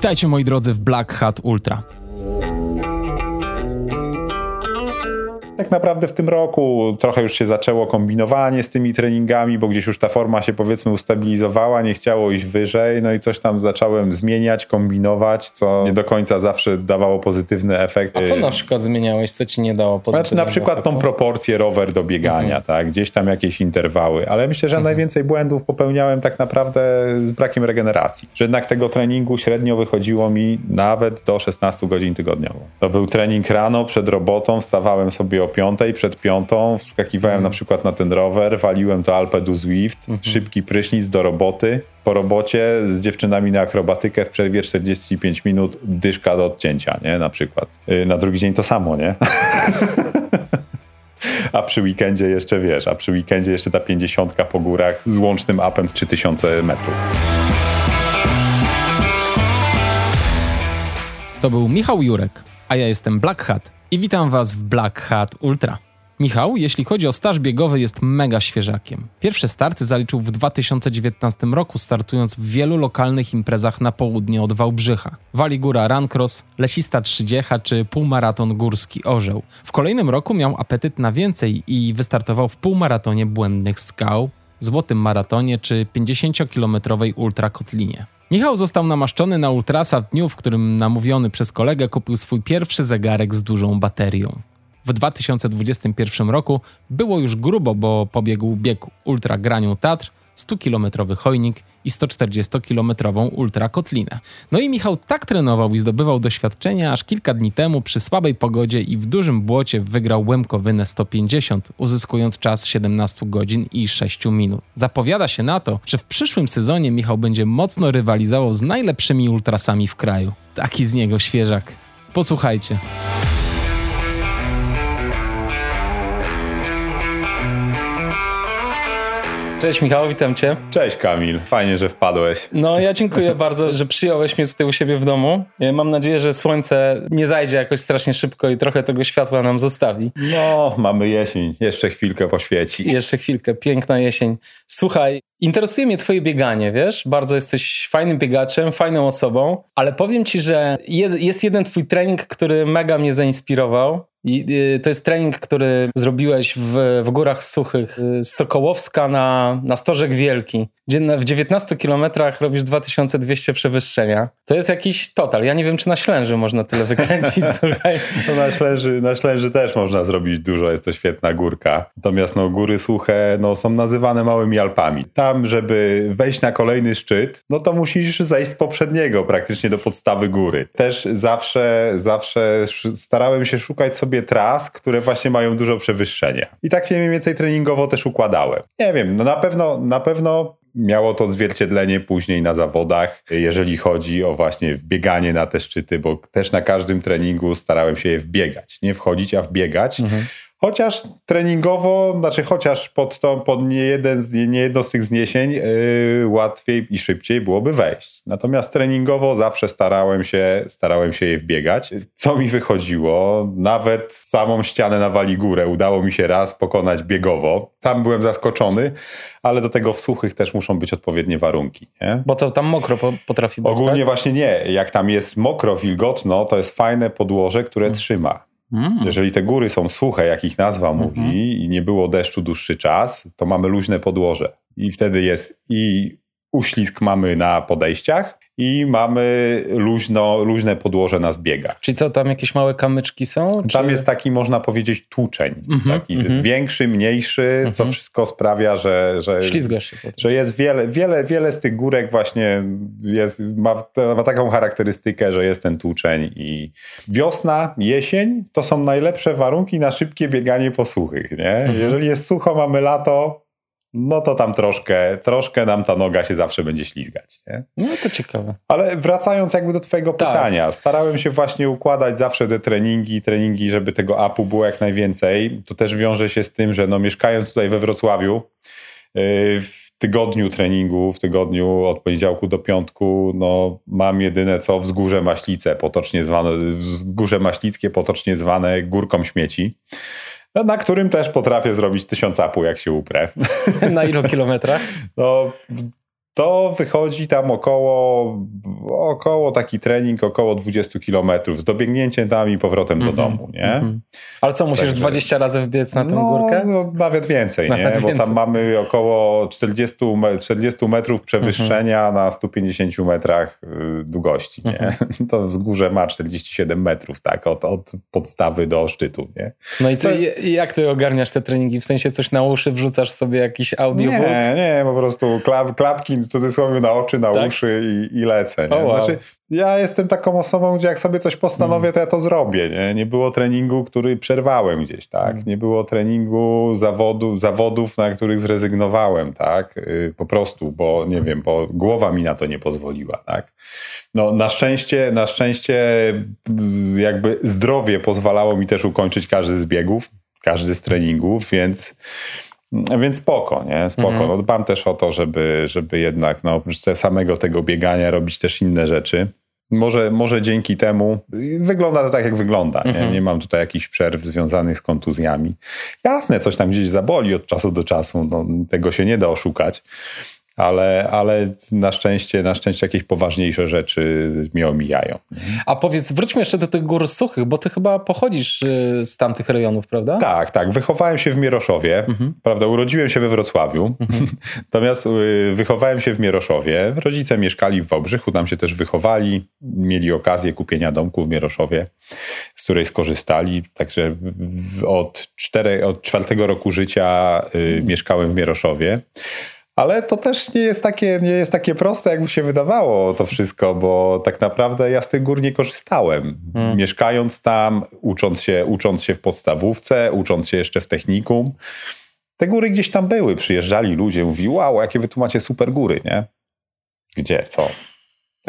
Witajcie moi drodzy w Black Hat Ultra. Tak naprawdę w tym roku trochę już się zaczęło kombinowanie z tymi treningami, bo gdzieś już ta forma się powiedzmy ustabilizowała, nie chciało iść wyżej, no i coś tam zacząłem zmieniać, kombinować, co nie do końca zawsze dawało pozytywny efekt. A co na przykład zmieniałeś, co ci nie dało pozytywnego Znaczy na przykład efektu? tą proporcję rower do biegania, Mhm. tak, gdzieś tam jakieś interwały, ale myślę, że najwięcej błędów popełniałem tak naprawdę z brakiem regeneracji, że jednak tego treningu średnio wychodziło mi nawet do 16 godzin tygodniowo. To był trening rano przed robotą, wstawałem sobie o piątej, przed piątą, wskakiwałem na przykład na ten rower, waliłem to Alpe du Zwift, szybki prysznic do roboty, po robocie z dziewczynami na akrobatykę w przerwie 45 minut, dyszka do odcięcia, nie, na przykład. Yy, Na drugi dzień to samo, nie? A przy weekendzie jeszcze wiesz, a przy weekendzie jeszcze ta 50 po górach z łącznym apem z 3000 metrów. To był Michał Jurek, a ja jestem Black Hat i witam Was w Black Hat Ultra. Michał, jeśli chodzi o staż biegowy, jest mega świeżakiem. Pierwsze starty zaliczył w 2019 roku, startując w wielu lokalnych imprezach na południe od Wałbrzycha. Waligóra Runcross, Lesista Trzydziecha czy półmaraton górski Orzeł. W kolejnym roku miał apetyt na więcej i wystartował w półmaratonie Błędnych Skał, Złotym Maratonie czy 50-kilometrowej ultrakotlinie. Michał został namaszczony na ultrasa w dniu, w którym namówiony przez kolegę kupił swój pierwszy zegarek z dużą baterią. W 2021 roku było już grubo, bo pobiegł bieg Ultra Granią Tatr, 100-kilometrowy chojnik i 140-kilometrową Ultra Kotlinę. No i Michał tak trenował i zdobywał doświadczenia, aż kilka dni temu przy słabej pogodzie i w dużym błocie wygrał Łemkowynę 150, uzyskując czas 17 godzin i 6 minut. Zapowiada się na to, że w przyszłym sezonie Michał będzie mocno rywalizował z najlepszymi ultrasami w kraju. Taki z niego świeżak. Posłuchajcie. Cześć Michał, witam Cię. Cześć Kamil, fajnie, że wpadłeś. No ja dziękuję bardzo, że przyjąłeś mnie tutaj u siebie w domu. Mam nadzieję, że słońce nie zajdzie jakoś strasznie szybko i trochę tego światła nam zostawi. No, mamy jesień, jeszcze chwilkę poświeci. Jeszcze chwilkę, piękna jesień. Słuchaj, interesuje mnie twoje bieganie, wiesz? Bardzo jesteś fajnym biegaczem, fajną osobą, ale powiem ci, że jest jeden twój trening, który mega mnie zainspirował. I y, to jest trening, który zrobiłeś w, w Górach Suchych y, z Sokołowska na, na Stożek Wielki, gdzie w 19 kilometrach robisz 2200 przewyższenia. To jest jakiś total. Ja nie wiem, czy na Ślęży można tyle wykręcić, słuchaj. No na, Ślęży, na Ślęży też można zrobić dużo, jest to świetna górka. Natomiast no, góry suche no, są nazywane małymi Alpami. Tam, żeby wejść na kolejny szczyt, no to musisz zejść z poprzedniego praktycznie do podstawy góry. Też zawsze, zawsze sz- starałem się szukać sobie tras, które właśnie mają dużo przewyższenia. I tak się mniej więcej treningowo też układałem. Nie wiem, no na pewno, na pewno miało to odzwierciedlenie później na zawodach, jeżeli chodzi o właśnie wbieganie na te szczyty, bo też na każdym treningu starałem się je wbiegać. Nie wchodzić, a wbiegać. Chociaż treningowo, znaczy chociaż pod, to, pod nie, jeden, z- nie jedno z tych zniesień yy, łatwiej i szybciej byłoby wejść. Natomiast treningowo zawsze starałem się, starałem się je wbiegać. Co mi wychodziło? Nawet samą ścianę na Waligórę udało mi się raz pokonać biegowo. Sam byłem zaskoczony, ale do tego w suchych też muszą być odpowiednie warunki. Nie? Bo co, tam mokro po, potrafi być, Ogólnie tak? właśnie nie. Jak tam jest mokro, wilgotno, to jest fajne podłoże, które trzyma. Mm. Jeżeli te góry są suche, jak ich nazwa mówi, i nie było deszczu dłuższy czas, to mamy luźne podłoże. I wtedy jest i uślizg mamy na podejściach, i mamy luźno, luźne podłoże na zbiegach. Czyli co, tam jakieś małe kamyczki są? Tam czy... jest taki, można powiedzieć, tłuczeń. Mhm, taki mhm. większy, mniejszy, co Mhm. wszystko sprawia, że, że, Ślizgasz się potem. że jest wiele, wiele, wiele z tych górek właśnie jest, ma, ma taką charakterystykę, że jest ten tłuczeń i wiosna, jesień to są najlepsze warunki na szybkie bieganie po suchych, nie? Mhm. Jeżeli jest sucho, mamy lato, no to tam troszkę, troszkę nam ta noga się zawsze będzie ślizgać, nie? No to ciekawe. Ale wracając jakby do twojego Tak. pytania, starałem się właśnie układać zawsze te treningi, treningi, żeby tego apu było jak najwięcej. To też wiąże się z tym, że no mieszkając tutaj we Wrocławiu, yy, w tygodniu treningu, w tygodniu od poniedziałku do piątku, no mam jedyne co wzgórze Maślice, potocznie zwane, wzgórze Maślickie, potocznie zwane Górką Śmieci. No, Na którym też potrafię zrobić tysiąc apu, jak się uprę. Na ilu kilometrach? No, to wychodzi tam około, około taki trening, około 20 kilometrów z dobiegnięciem tam i powrotem mm -hmm, do mhm, domu, nie? Mm -hmm. Ale co, musisz Także, 20 razy wbiec na tę no, górkę? No, nawet więcej, nawet nie? Więcej. Bo tam mamy około 40, 40 metrów przewyższenia mm -hmm. na 150 metrach y, długości, nie? Mhm. To wzgórze ma 47 metrów, tak? Od, od podstawy do szczytu, nie? No i co, jest... jak ty ogarniasz te treningi? W sensie coś na uszy, wrzucasz sobie jakiś audiobook? Nie, nie, po prostu klap, klapki w cudzysłowie na oczy, na tak? uszy i, i lecę. Nie? Oh, wow. znaczy, ja jestem taką osobą, gdzie jak sobie coś postanowię, mm. to ja to zrobię. Nie, nie było treningu, który przerwałem gdzieś, tak? Mm. Nie było treningu zawodu, zawodów, na których zrezygnowałem, tak? Y, po prostu, bo nie wiem, bo głowa mi na to nie pozwoliła, tak? No na szczęście, na szczęście y, jakby zdrowie pozwalało mi też ukończyć każdy z biegów, każdy z treningów, więc więc spoko, nie? Spoko. Mhm. No, dbam też o to, żeby, żeby jednak no, oprócz samego tego biegania robić też inne rzeczy. Może, może dzięki temu wygląda to tak, jak wygląda. Nie? Mhm. nie mam tutaj jakichś przerw związanych z kontuzjami. Jasne, coś tam gdzieś zaboli od czasu do czasu, no, tego się nie da oszukać ale, ale na szczęście, na szczęście jakieś poważniejsze rzeczy mnie omijają. A powiedz, wróćmy jeszcze do tych gór suchych, bo ty chyba pochodzisz y, z tamtych rejonów, prawda? Tak, tak. Wychowałem się w Mieroszowie, mhm. prawda? Urodziłem się we Wrocławiu, mhm. natomiast y, wychowałem się w Mieroszowie. Rodzice mieszkali w Wałbrzychu, tam się też wychowali, mieli okazję kupienia domku w Mieroszowie, z której skorzystali. Także od, cztery, od czwartego roku życia y, mhm. mieszkałem w Mieroszowie. Ale to też nie jest, takie, nie jest takie proste, jakby się wydawało to wszystko, bo tak naprawdę ja z tych gór nie korzystałem. Hmm. Mieszkając tam, ucząc się, ucząc się w podstawówce, ucząc się jeszcze w technikum, te góry gdzieś tam były. Przyjeżdżali ludzie, mówili, wow, jakie wy tu macie super góry, nie? Gdzie, co?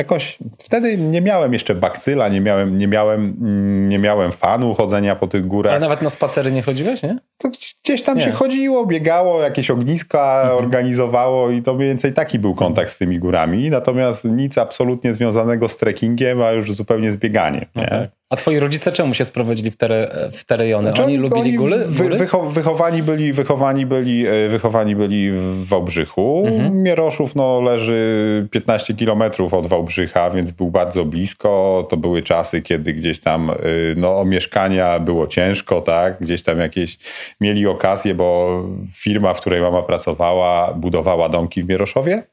Jakoś wtedy nie miałem jeszcze bakcyla, nie miałem, nie miałem, mm, nie miałem fanu chodzenia po tych górach. Ale nawet na spacery nie chodziłeś, nie? To gdzieś tam nie. się chodziło, biegało, jakieś ogniska mhm. organizowało i to mniej więcej taki był kontakt z tymi górami. Natomiast nic absolutnie związanego z trekkingiem, a już zupełnie z bieganiem. Nie? A twoi rodzice czemu się sprowadzili w te, w te rejony? Znaczy, oni lubili oni góry? Wy, wycho, wychowani, byli, wychowani, byli, e, wychowani byli w Wałbrzychu. Mhm. Mieroszów no, leży 15 kilometrów od Wałbrzycha, więc był bardzo blisko. To były czasy, kiedy gdzieś tam e, no, o mieszkania było ciężko, tak? Gdzieś tam jakieś mieli okazję, bo firma, w której mama pracowała, budowała domki w Mieroszowie.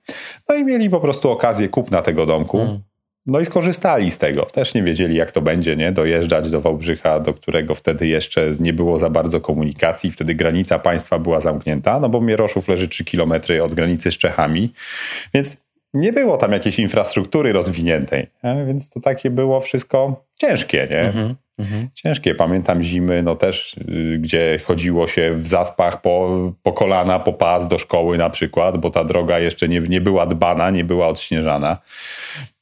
No i mieli po prostu okazję kupna tego domku. Mhm. No i skorzystali z tego. Też nie wiedzieli, jak to będzie, nie? Dojeżdżać do Wałbrzycha, do którego wtedy jeszcze nie było za bardzo komunikacji. Wtedy granica państwa była zamknięta, no bo Mieroszów leży 3 km od granicy z Czechami. Więc nie było tam jakiejś infrastruktury rozwiniętej. Nie? Więc to takie było wszystko ciężkie, nie? Mhm, mhm. Ciężkie. Pamiętam zimy, no też, y, gdzie chodziło się w zaspach po, po kolana, po pas do szkoły na przykład, bo ta droga jeszcze nie, nie była dbana, nie była odśnieżana.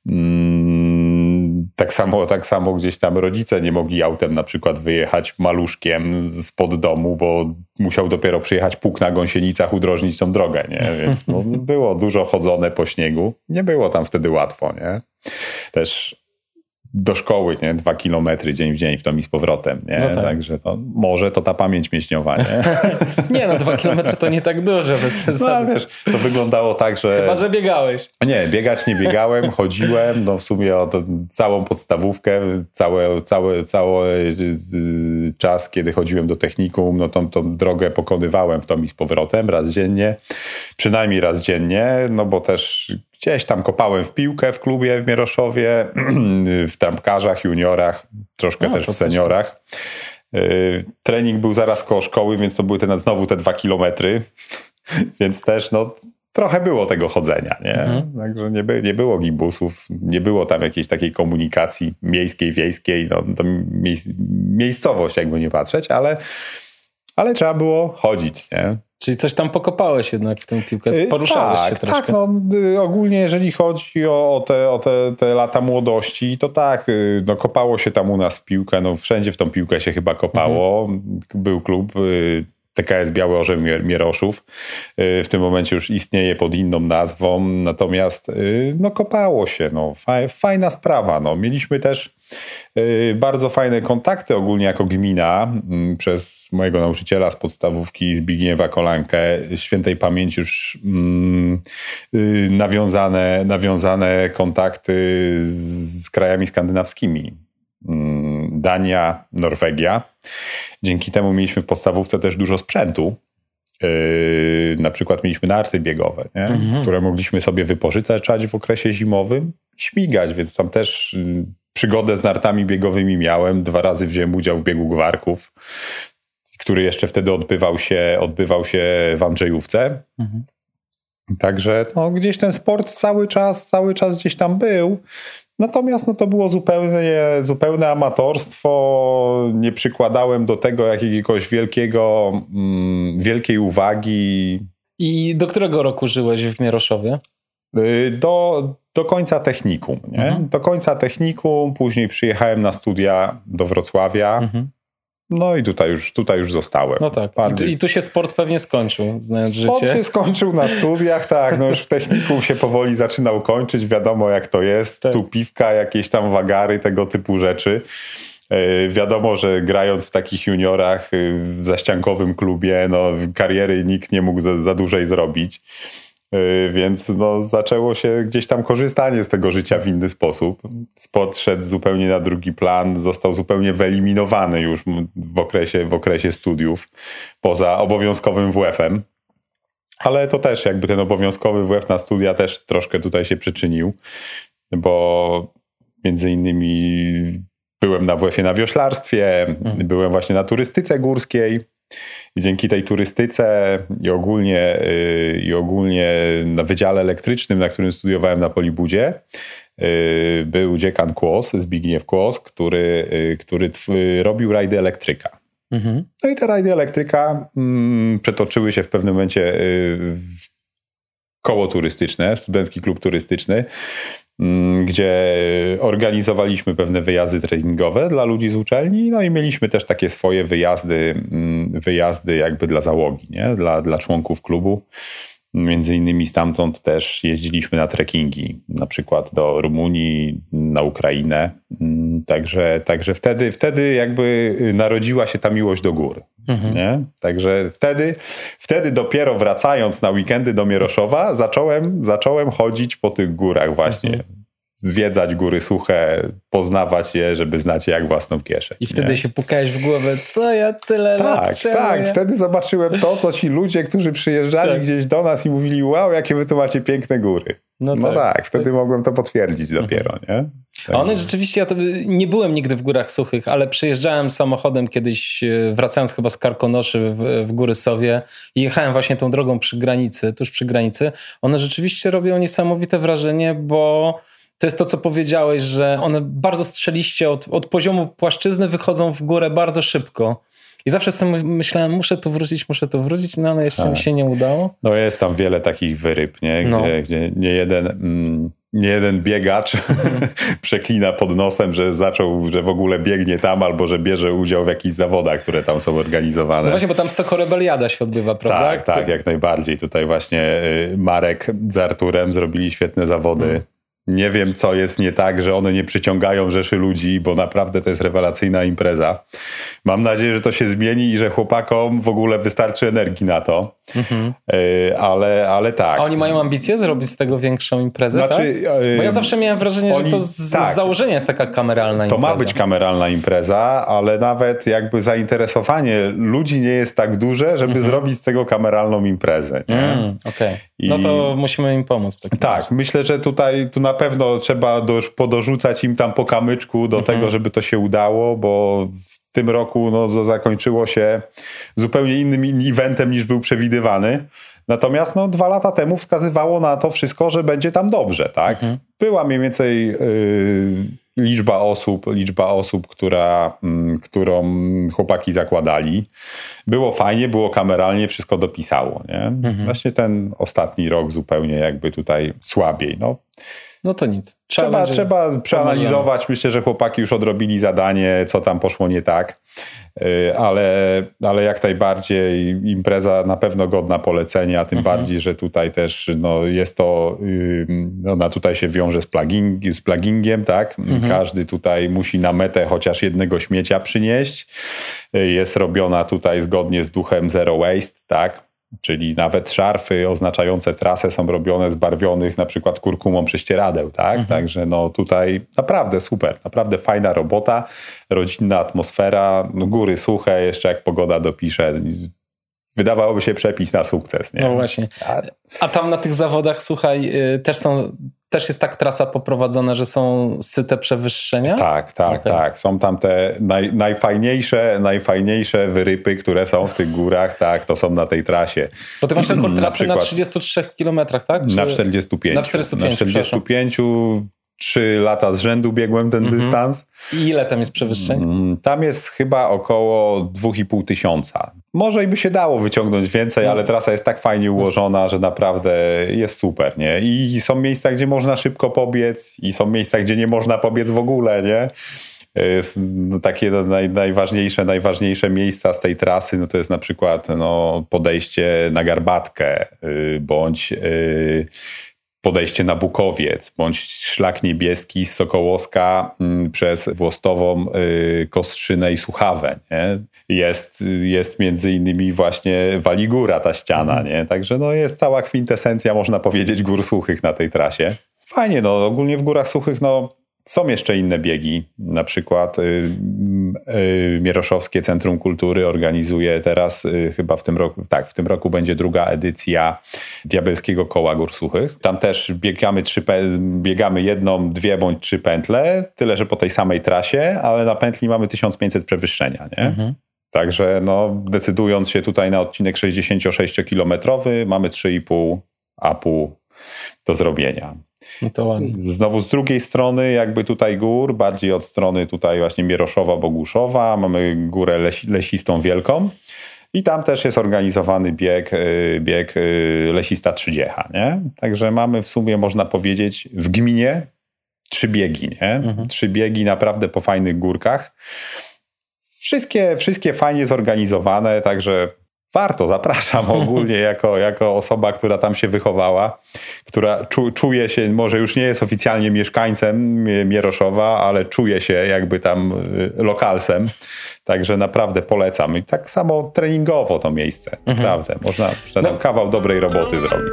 Mm, tak samo, tak samo gdzieś tam rodzice nie mogli autem na przykład wyjechać maluszkiem spod domu, bo musiał dopiero przyjechać puk na gąsienicach, udrożnić tą drogę, nie? Więc no, było dużo chodzone po śniegu. Nie było tam wtedy łatwo, nie? Też do szkoły, nie? Dwa kilometry dzień w dzień w tom i z powrotem, nie? No tak. Także to, może to ta pamięć mięśniowa, nie? nie, no dwa kilometry to nie tak dużo, bez przesady. No, wiesz, to wyglądało tak, że... Chyba, że biegałeś. Nie, biegać nie biegałem, chodziłem, no w sumie o to, całą podstawówkę, cały, cały, cały czas, kiedy chodziłem do technikum, no tą, tą drogę pokonywałem w tom i z powrotem, raz dziennie, przynajmniej raz dziennie, no bo też Gdzieś tam kopałem w piłkę w klubie w Mieroszowie, w trampkarzach, juniorach, troszkę no, też w seniorach. Y, trening był zaraz koło szkoły, więc to były te, znowu te dwa kilometry, więc też no, trochę było tego chodzenia. Nie? Mhm. Także nie, by, nie było gibusów, nie było tam jakiejś takiej komunikacji miejskiej, wiejskiej, no, to miejscowość jakby nie patrzeć, ale, ale trzeba było chodzić. Nie? Czyli coś tam pokopałeś jednak w tym piłkę, y, poruszałeś tak, się troszkę. Tak, no, y, ogólnie jeżeli chodzi o, o, te, o te, te lata młodości, to tak, y, no, kopało się tam u nas piłkę, no wszędzie w tą piłkę się chyba kopało. Mhm. Był klub, TKS Biały Orzeł Mieroszów. W tym momencie już istnieje pod inną nazwą, natomiast no kopało się, no fajna sprawa. No. Mieliśmy też bardzo fajne kontakty ogólnie jako gmina mm, przez mojego nauczyciela z podstawówki Zbigniewa Kolankę, świętej pamięci już mm, nawiązane, nawiązane kontakty z krajami skandynawskimi. Dania, Norwegia. Dzięki temu mieliśmy w podstawówce też dużo sprzętu. Yy, na przykład mieliśmy narty biegowe, mhm. które mogliśmy sobie wypożyczać w okresie zimowym, śmigać, więc tam też yy, przygodę z nartami biegowymi miałem. Dwa razy wziąłem udział w biegu gwarków, który jeszcze wtedy odbywał się, odbywał się w Andrzejówce. Mhm. Także no, gdzieś ten sport cały czas, cały czas gdzieś tam był. Natomiast no, to było zupełnie, zupełne amatorstwo. Nie przykładałem do tego jakiegoś wielkiego, mm, wielkiej uwagi. I do którego roku żyłeś w Mieroszowie? Y, do, do końca technikum. Nie? Mhm. Do końca technikum, później przyjechałem na studia do Wrocławia. Mhm. No i tutaj już, tutaj już zostałem. No tak. I tu, I tu, się sport pewnie skończył, znając sport życie. Sport się skończył na studiach, tak. No już w technikum się powoli zaczynał kończyć. Wiadomo jak to jest. Tak. Tu piwka, jakieś tam wagary, tego typu rzeczy. Yy, wiadomo, że grając w takich juniorach yy, w zaściankowym klubie, no kariery nikt nie mógł za, za dłużej zrobić. Y, więc no, zaczęło się gdzieś tam korzystanie z tego życia w inny sposób. Sport szedł zupełnie na drugi plan, został zupełnie wyeliminowany już w okresie, w okresie studiów, poza obowiązkowym WF-em. Ale to też jakby ten obowiązkowy WF na studia też troszkę tutaj się przyczynił, bo między innymi byłem na WF-ie na wioślarstwie, mhm. byłem właśnie na turystyce górskiej i dzięki tej turystyce i ogólnie, y, i ogólnie na Wydziale Elektrycznym, na którym studiowałem na Polibudzie, y, był dziekan Kłos, Zbigniew Kłos, który, y, który robił rajdy elektryka. Mhm. No i te rajdy elektryka mm, przetoczyły się w pewnym momencie w koło turystyczne, studencki klub turystyczny, gdzie organizowaliśmy pewne wyjazdy treningowe dla ludzi z uczelni, no i mieliśmy też takie swoje wyjazdy, mm, wyjazdy jakby dla załogi, nie? Dla, dla członków klubu. Między innymi stamtąd też jeździliśmy na trekkingi, na przykład do Rumunii, na Ukrainę. Mm, także, także wtedy, wtedy jakby narodziła się ta miłość do gór. Mhm. Nie? Także wtedy, wtedy dopiero wracając na weekendy do Mieroszowa, zacząłem, zacząłem chodzić po tych górach właśnie. Mhm zwiedzać góry suche, poznawać je, żeby znać je jak własną kieszeń. I wtedy nie? się pukałeś w głowę, co ja tyle tak, lat Tak, tak. Wtedy zobaczyłem to, co ci ludzie, którzy przyjeżdżali tak. gdzieś do nas i mówili, wow, jakie wy tu macie piękne góry. No, no tak, tak, wtedy tak. mogłem to potwierdzić dopiero, nie? Tak. A one rzeczywiście, ja nie byłem nigdy w górach suchych, ale przyjeżdżałem samochodem kiedyś, e, wracając chyba z Karkonoszy w, w Góry Sowie i jechałem właśnie tą drogą przy granicy, tuż przy granicy. One rzeczywiście robią niesamowite wrażenie, bo to jest to, co powiedziałeś, że one bardzo strzeliście od, od poziomu płaszczyzny wychodzą w górę bardzo szybko. I zawsze sobie myślałem, muszę tu wrócić, muszę tu wrócić, no ale jeszcze tak. mi się nie udało. No jest tam wiele takich wyryb, nie? Gdzie, no. gdzie nie jeden... Mm, nie jeden biegacz przeklina pod nosem, że zaczął, że w ogóle biegnie tam albo że bierze udział w jakichś zawodach, które tam są organizowane. No właśnie, bo tam Sokorebeliada się odbywa, prawda? Tak, tak, jak najbardziej. Tutaj właśnie y, Marek z Arturem zrobili świetne zawody. Hmm nie wiem, co jest nie tak, że one nie przyciągają rzeszy ludzi, bo naprawdę to jest rewelacyjna impreza. Mam nadzieję, że to się zmieni i że chłopakom w ogóle wystarczy energii na to. Mhm. E, ale, ale tak. A oni mają ambicje zrobić z tego większą imprezę? Znaczy, tak? Bo ja zawsze miałem wrażenie, oni, że to z, tak, z założenia jest taka kameralna impreza. To ma być kameralna impreza, ale nawet jakby zainteresowanie ludzi nie jest tak duże, żeby mhm. zrobić z tego kameralną imprezę. Mm, Okej. Okay. No to musimy im pomóc. tak, razie. myślę, że tutaj tu na pewno trzeba do, podorzucać im tam po kamyczku do mhm. tego, żeby to się udało, bo w tym roku no, zakończyło się zupełnie innym eventem niż był przewidywany. Natomiast no, dwa lata temu wskazywało na to wszystko, że będzie tam dobrze. Tak? Mhm. Była mniej więcej yy, liczba osób, liczba osób, która, yy, którą chłopaki zakładali. Było fajnie, było kameralnie, wszystko dopisało. Nie? Mhm. Właśnie ten ostatni rok zupełnie jakby tutaj słabiej. No, No to nic. Trzeba, trzeba przeanalizować. Myślę, że chłopaki już odrobili zadanie, co tam poszło nie tak. Y, ale, ale jak najbardziej impreza na pewno godna polecenia, tym mhm. bardziej, że tutaj też no, jest to, no, ona tutaj się wiąże z, pluging, z plugingiem, tak? Mhm. Każdy tutaj musi na metę chociaż jednego śmiecia przynieść. Y, jest robiona tutaj zgodnie z duchem Zero Waste, tak? Czyli nawet szarfy oznaczające trasę są robione z barwionych na przykład kurkumą prześcieradeł, tak? Mhm. Także no tutaj naprawdę super, naprawdę fajna robota, rodzinna atmosfera, no góry suche, jeszcze jak pogoda dopisze, wydawałoby się przepis na sukces. Nie? No właśnie. A tam na tych zawodach, słuchaj, y, też są też jest tak trasa poprowadzona, że są syte przewyższenia? Tak, tak, okay. tak. Są tam te naj, najfajniejsze, najfajniejsze wyrypy, które są w tych górach, tak, to są na tej trasie. Bo ty masz rekord trasy na, na 33 kilometrach, tak? Czy... Na 45. Na 45, na 45 trzy lata z rzędu biegłem ten mhm. dystans. I ile tam jest przewyższeń? Mm, tam jest chyba około 2,5 tysiąca. Może i by się dało wyciągnąć więcej, no. ale trasa jest tak fajnie ułożona, że naprawdę jest super, nie? I są miejsca, gdzie można szybko pobiec i są miejsca, gdzie nie można pobiec w ogóle, nie? No, takie naj, najważniejsze, najważniejsze miejsca z tej trasy, no to jest na przykład no, podejście na garbatkę, yy, bądź yy, podejście na Bukowiec, bądź szlak niebieski z Sokołowska mm, przez Włostową, y, Kostrzynę i Słuchawę. Nie? Jest, jest między innymi właśnie Waligóra ta ściana, mhm. nie? Także no jest cała kwintesencja, można powiedzieć, gór suchych na tej trasie. Fajnie, no ogólnie w górach suchych, no są jeszcze inne biegi, na przykład y, y, Mieroszowskie Centrum Kultury organizuje teraz, y, chyba w tym roku, tak, w tym roku będzie druga edycja Diabelskiego Koła Gór Suchych. Tam też biegamy, trzy, biegamy jedną, dwie bądź trzy pętle, tyle że po tej samej trasie, ale na pętli mamy 1500 przewyższenia, nie? Mhm. Także no, decydując się tutaj na odcinek 66-kilometrowy, mamy 3,5 apu do zrobienia. No to ładnie. Znowu z drugiej strony, jakby tutaj gór, bardziej od strony tutaj właśnie Mieroszowa, Boguszowa, mamy górę lesistą wielką. I tam też jest organizowany bieg, y, bieg y, lesista trzydziecha, nie? Także mamy w sumie, można powiedzieć, w gminie trzy biegi, nie? Mhm. Trzy biegi naprawdę po fajnych górkach. Wszystkie, wszystkie fajnie zorganizowane, także warto, zapraszam ogólnie jako, jako osoba, która tam się wychowała, która czu, czuje się, może już nie jest oficjalnie mieszkańcem Mieroszowa, ale czuje się jakby tam y, lokalsem. Także naprawdę polecam. I tak samo treningowo to miejsce. Mhm. Naprawdę. Można, można no. kawał dobrej roboty zrobić.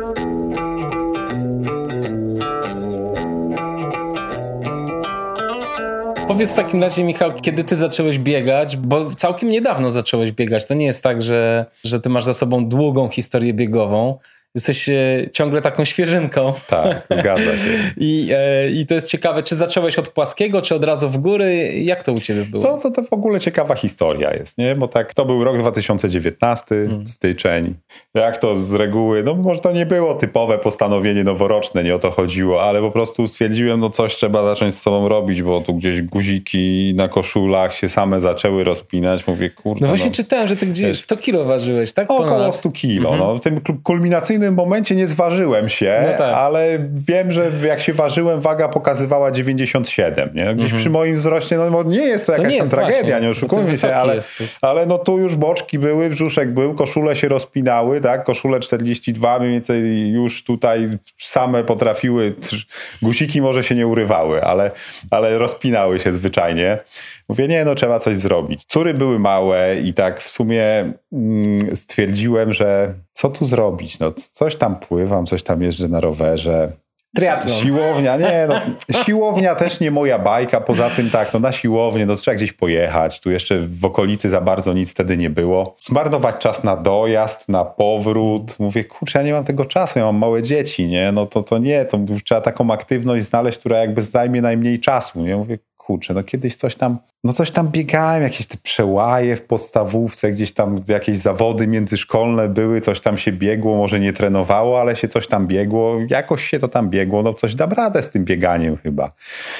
Powiedz w takim razie, Michał, kiedy ty zacząłeś biegać, bo całkiem niedawno zacząłeś biegać. To nie jest tak, że, że ty masz za sobą długą historię biegową. Jesteś e, ciągle taką świeżynką. Tak, zgadza się. I, e, I to jest ciekawe, czy zacząłeś od płaskiego, czy od razu w góry? Jak to u ciebie było? To, to, to w ogóle ciekawa historia jest, nie? Bo tak, to był rok 2019, hmm. styczeń. Jak to z reguły, no może to nie było typowe postanowienie noworoczne, nie o to chodziło, ale po prostu stwierdziłem, no coś trzeba zacząć z sobą robić, bo tu gdzieś guziki na koszulach się same zaczęły rozpinać. Mówię, kurde. No właśnie no, czytałem, że ty gdzieś 100 kilo ważyłeś, tak? Około Ponad. 100 kilo. Mhm. No, w tym kulminacyjnym decyzyjnym momencie nie zważyłem się, no tak. ale wiem, że jak się ważyłem, waga pokazywała 97. Nie? Gdzieś mhm. przy moim wzroście, no nie jest to jakaś to nie tam tragedia, właśnie. nie oszukujmy się, ale, ale no tu już boczki były, brzuszek był, koszule się rozpinały, tak? Koszule 42 mniej więcej już tutaj same potrafiły, gusiki może się nie urywały, ale, ale rozpinały się zwyczajnie. Mówię, nie, no trzeba coś zrobić. Córy były małe i tak w sumie mm, stwierdziłem, że co tu zrobić? No, coś tam pływam, coś tam jeżdżę na rowerze. Triathlon. Siłownia, nie, no, siłownia też nie moja bajka, poza tym tak, no na siłownię, no trzeba gdzieś pojechać, tu jeszcze w okolicy za bardzo nic wtedy nie było. Zmarnować czas na dojazd, na powrót, mówię, kurczę, ja nie mam tego czasu, ja mam małe dzieci, nie, no to, to nie, to trzeba taką aktywność znaleźć, która jakby zajmie najmniej czasu, nie, mówię, kurczę, no kiedyś coś tam, no coś tam biegałem, jakieś te przełaje w podstawówce, gdzieś tam jakieś zawody międzyszkolne były, coś tam się biegło, może nie trenowało, ale się coś tam biegło, jakoś się to tam biegło, no coś dam radę z tym bieganiem chyba.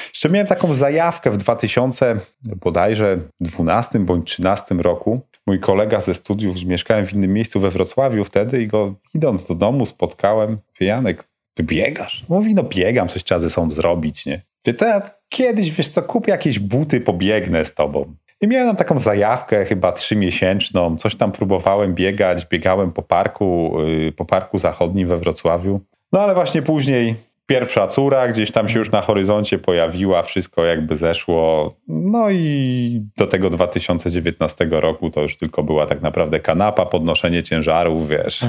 Jeszcze miałem taką zajawkę w 2000 bodajże 12 bądź 13 roku. Mój kolega ze studiów, mieszkałem w innym miejscu we Wrocławiu wtedy i go idąc do domu spotkałem, Janek, ty biegasz? Mówi, no biegam, coś trzeba ze sobą zrobić, nie? Wie, to ja kiedyś, wiesz co, kupię jakieś buty, pobiegnę z tobą. I miałem tam taką zajawkę, chyba trzymiesięczną, coś tam próbowałem biegać, biegałem po parku, yy, po parku zachodnim we Wrocławiu. No ale właśnie później pierwsza córa gdzieś tam się już na horyzoncie pojawiła, wszystko jakby zeszło. No i do tego 2019 roku to już tylko była tak naprawdę kanapa, podnoszenie ciężarów, wiesz.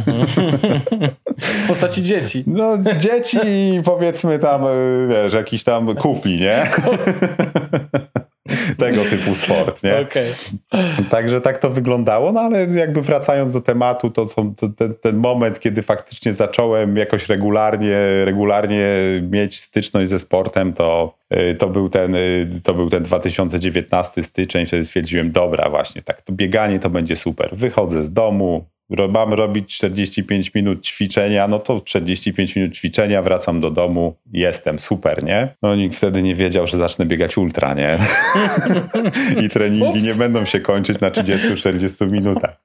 W postaci dzieci. No dzieci powiedzmy tam, y, wiesz, jakiś tam kufli, nie? tego typu sport, nie? Okay. Także tak to wyglądało, no ale jakby wracając do tematu, to, to, to ten, ten, moment, kiedy faktycznie zacząłem jakoś regularnie, regularnie mieć styczność ze sportem, to, y, to, był ten, y, to był ten 2019 styczeń, wtedy stwierdziłem, dobra właśnie, tak, to bieganie to będzie super. Wychodzę z domu, mam robić 45 minut ćwiczenia, no to 45 minut ćwiczenia, wracam do domu, jestem, super, nie? No nikt wtedy nie wiedział, że zacznę biegać ultra, nie? I treningi Ups. nie będą się kończyć na 30-40 minutach.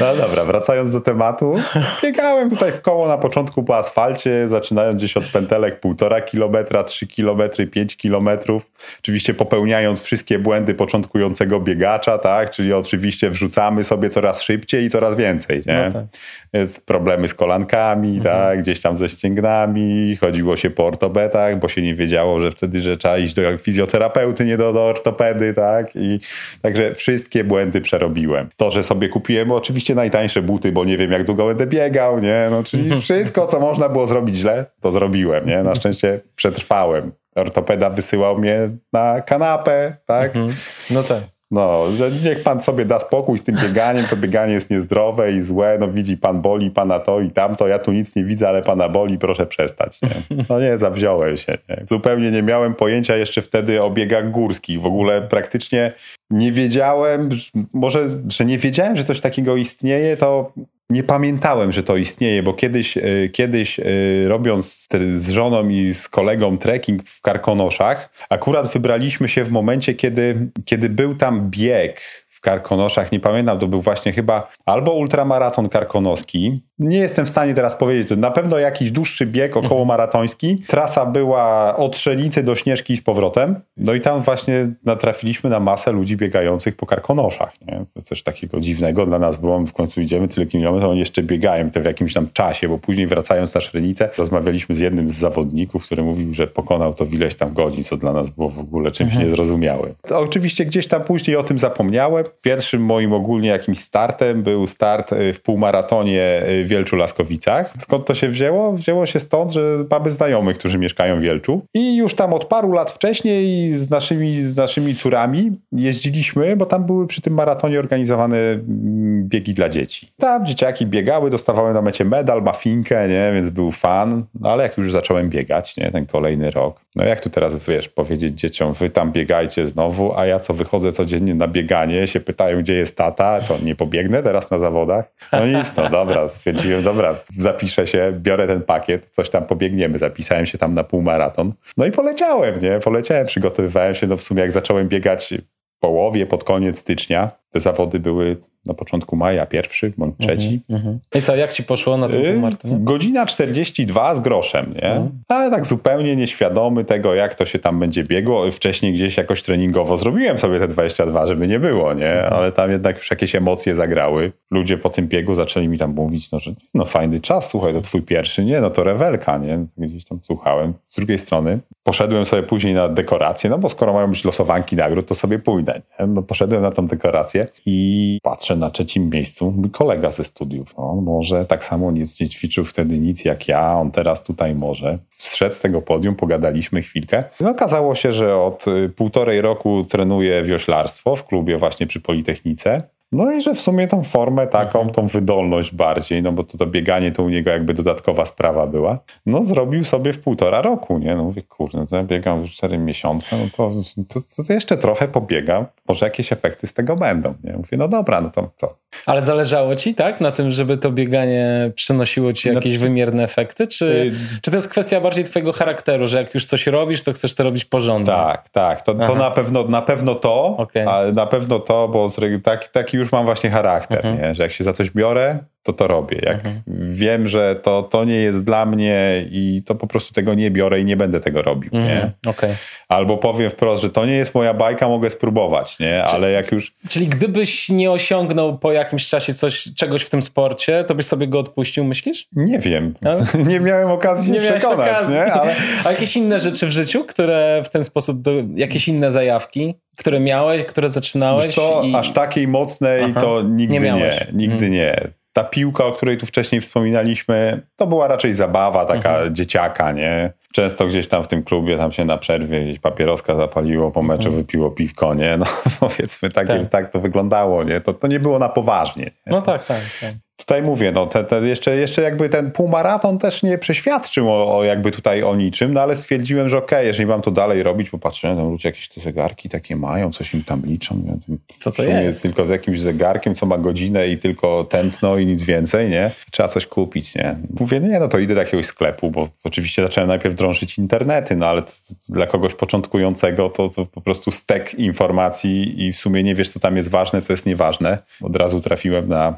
No dobra, wracając do tematu, biegałem tutaj w koło na początku po asfalcie, zaczynając gdzieś od pętelek 1,5 kilometra, 3 kilometry, 5 kilometrów, oczywiście popełniając wszystkie błędy początkującego biegacza, tak? Czyli oczywiście wrzucamy sobie coraz szybciej i coraz więcej nie? No tak. Problemy z kolankami, mhm. tak? gdzieś tam ze ścięgnami, chodziło się po ortopedach, bo się nie wiedziało, że wtedy, że trzeba iść do fizjoterapeuty, nie do, do ortopedy, tak? I także wszystkie błędy przerobiłem. To, że sobie kupiłem oczywiście najtańsze buty, bo nie wiem, jak długo będę biegał, nie? No, czyli mhm. wszystko, co można było zrobić źle, to zrobiłem, nie? Na szczęście przetrwałem. Ortopeda wysyłał mnie na kanapę, tak? Mhm. No tak. No, że niech pan sobie da spokój z tym bieganiem, to bieganie jest niezdrowe i złe, no widzi pan boli, pana to i tamto, ja tu nic nie widzę, ale pana boli, proszę przestać. Nie? No nie, zawziąłem się. Nie? Zupełnie nie miałem pojęcia jeszcze wtedy o biegach górskich. W ogóle praktycznie nie wiedziałem, może, że nie wiedziałem, że coś takiego istnieje, to nie pamiętałem, że to istnieje, bo kiedyś, e, kiedyś e, robiąc z żoną i z kolegą trekking w Karkonoszach, akurat wybraliśmy się w momencie, kiedy, kiedy był tam bieg w Karkonoszach, nie pamiętam, to był właśnie chyba albo ultramaraton karkonoski, nie jestem w stanie teraz powiedzieć, na pewno jakiś dłuższy bieg około maratoński. Trasa była od Szelicy do Śnieżki z powrotem. No i tam właśnie natrafiliśmy na masę ludzi biegających po karkonoszach. Nie? To jest coś takiego dziwnego dla nas było. W końcu idziemy tyle kilometrów, oni jeszcze biegają to w jakimś tam czasie, bo później wracając na Szrenicę, rozmawialiśmy z jednym z zawodników, który mówił, że pokonał to ileś tam godzin, co dla nas było w ogóle czymś mhm. niezrozumiałym. To oczywiście gdzieś tam później o tym zapomniałem. Pierwszym moim ogólnie jakimś startem był start y, w półmaratonie y, Wielczu Laskowicach. Skąd to się wzięło? Wzięło się stąd, że mamy znajomych, którzy mieszkają w Wielczu i już tam od paru lat wcześniej z naszymi, z naszymi córami jeździliśmy, bo tam były przy tym maratonie organizowane mm, biegi dla dzieci. Tam dzieciaki biegały, dostawały na mecie medal, mafinkę, nie? więc był fan, no, ale jak już zacząłem biegać, nie? ten kolejny rok, no jak tu teraz, wiesz, powiedzieć dzieciom, wy tam biegajcie znowu, a ja co wychodzę codziennie na bieganie, się pytają, gdzie jest tata, co, nie pobiegnę teraz na zawodach? No nic, no dobra, stwierdziłem, dobra, zapiszę się, biorę ten pakiet, coś tam pobiegniemy, zapisałem się tam na półmaraton. No i poleciałem, nie, poleciałem, przygotowywałem się, no w sumie jak zacząłem biegać połowie, pod koniec stycznia, te zawody były na początku maja pierwszy bądź mhm, trzeci. Mhm. I co, jak ci poszło na tym yy, Godzina 42 z groszem, nie? Mhm. Ale tak zupełnie nieświadomy tego, jak to się tam będzie biegło. Wcześniej gdzieś jakoś treningowo zrobiłem sobie te 22, żeby nie było, nie? Ale tam jednak już jakieś emocje zagrały. Ludzie po tym biegu zaczęli mi tam mówić, no, że no fajny czas, słuchaj, to twój pierwszy, nie? No to rewelka, nie? Gdzieś tam słuchałem. Z drugiej strony poszedłem sobie później na dekorację, no bo skoro mają być losowanki nagród, to sobie pójdę, nie? No poszedłem na tą dekorację i patrzę na trzecim miejscu mój kolega ze studiów. No, może tak samo nic nie ćwiczył wtedy nic jak ja, on teraz tutaj może. Zszedł z tego podium, pogadaliśmy chwilkę. No, okazało się, że od y, półtorej roku trenuje wioślarstwo w klubie właśnie przy Politechnice. No i że w sumie tą formę taką, mhm. tą wydolność bardziej, no bo to, to bieganie to u niego jakby dodatkowa sprawa była, no zrobił sobie w półtora roku, nie? No mówię, kurde, to ja biegam już cztery miesiące, no to, to, to, jeszcze trochę pobiegam, może jakieś efekty z tego będą, nie? Mówię, no dobra, no to, to. Ale zależało ci, tak, na tym, żeby to bieganie przynosiło ci jakieś no, wymierne efekty, czy, y czy to jest kwestia bardziej twojego charakteru, że jak już coś robisz, to chcesz to robić porządnie? Tak, tak, to, to na pewno na pewno to, okay. ale na pewno to, bo taki, taki już mam właśnie charakter, mhm. nie? że jak się za coś biorę, to to robię. Jak mhm. wiem, że to, to nie jest dla mnie i to po prostu tego nie biorę i nie będę tego robił, mhm. nie? Okay. Albo powiem wprost, że to nie jest moja bajka, mogę spróbować, nie? Ale jak już... Czyli gdybyś nie osiągnął po jakimś czasie coś, czegoś w tym sporcie, to byś sobie go odpuścił, myślisz? Nie wiem. No? nie miałem okazji nie się przekonać, okazji. nie? Ale... A jakieś inne rzeczy w życiu, które w ten sposób, do... jakieś inne zajawki? które miałeś, które zaczynałeś? Co, i... aż takiej mocnej Aha. to nigdy nie, nie nigdy hmm. nie ta piłka, o której tu wcześniej wspominaliśmy, to była raczej zabawa taka mhm. dzieciaka, nie? Często gdzieś tam w tym klubie, tam się na przerwie gdzieś papieroska zapaliło, po meczu mhm. wypiło piwko, nie? No powiedzmy, tak, tak. tak to wyglądało, nie? To, to nie było na poważnie. Nie? No tak, tak. tak tutaj mówię, no te, te jeszcze, jeszcze jakby ten półmaraton też nie przeświadczył o, o, jakby tutaj o niczym, no ale stwierdziłem, że okej, okay, jeżeli mam to dalej robić, popatrzyłem, tam ludzie jakieś te zegarki takie mają, coś im tam liczą. Co to jest? jest? tylko z jakimś zegarkiem, co ma godzinę i tylko tętno i nic więcej, nie? Trzeba coś kupić, nie? Mówię, nie, no to idę do jakiegoś sklepu, bo oczywiście zacząłem najpierw drążyć internety, no ale dla kogoś początkującego to, to po prostu stek informacji i w sumie nie wiesz, co tam jest ważne, co jest nieważne. Od razu trafiłem na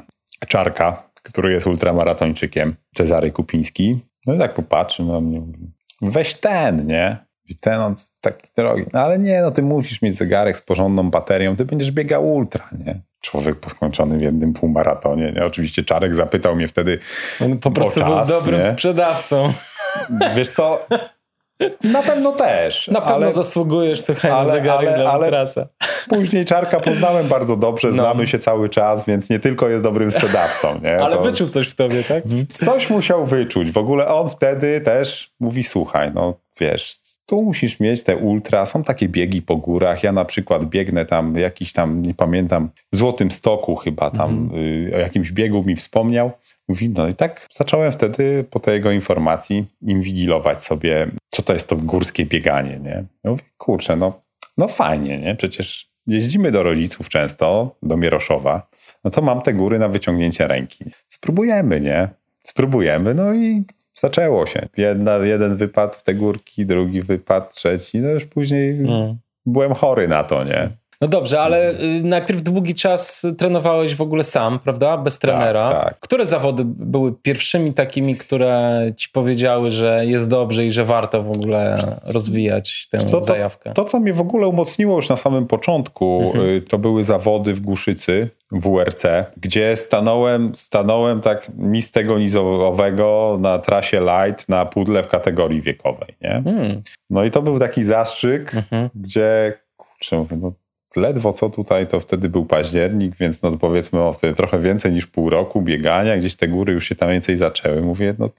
Czarka, który jest ultramaratończykiem, Cezary Kupiński. No i tak popatrzył na mnie, weź ten, nie? I ten on taki drogi. No ale nie, no ty musisz mieć zegarek z porządną baterią, ty będziesz biegał ultra, nie? Człowiek po skończonym w jednym półmaratonie. Nie? Oczywiście Czarek zapytał mnie wtedy On po prostu czas, był dobrym nie? sprzedawcą. Wiesz co, na pewno też. Na pewno ale, zasługujesz, słuchaj, ale, na zegarek ale, dla Później Czarka poznałem bardzo dobrze, no. znamy się cały czas, więc nie tylko jest dobrym sprzedawcą. Nie? ale to... wyczuł coś w tobie, tak? Coś musiał wyczuć. W ogóle on wtedy też mówi, słuchaj, no wiesz, tu musisz mieć te ultra, są takie biegi po górach. Ja na przykład biegnę tam jakiś tam, nie pamiętam, w Złotym Stoku chyba tam mhm. y, o jakimś biegu mi wspomniał. Mówi, no i tak zacząłem wtedy po tej jego informacji inwigilować sobie, co to jest to górskie bieganie, nie? Ja mówię, kurczę, no, no fajnie, nie? Przecież jeździmy do rodziców często, do Mieroszowa, no to mam te góry na wyciągnięcie ręki. Spróbujemy, nie? Spróbujemy, no i zaczęło się. Jedna, jeden wypad w te górki, drugi wypad, trzeci, no już później mm. byłem chory na to, nie? No dobrze, ale y, najpierw długi czas trenowałeś w ogóle sam, prawda? Bez tak, trenera. Tak, tak. Które zawody były pierwszymi takimi, które ci powiedziały, że jest dobrze i że warto w ogóle rozwijać tę co, zajawkę? To, to, co mnie w ogóle umocniło już na samym początku, mhm. Y, to były zawody w Głuszycy, WRC, gdzie stanąłem, stanąłem tak mistego nizowego na trasie light na pudle w kategorii wiekowej. Nie? Mhm. No i to był taki zastrzyk, mhm. gdzie kurczę, mówię, no ledwo co tutaj, to wtedy był październik, więc no powiedzmy o wtedy trochę więcej niż pół roku biegania, gdzieś te góry już się tam więcej zaczęły. Mówię, no,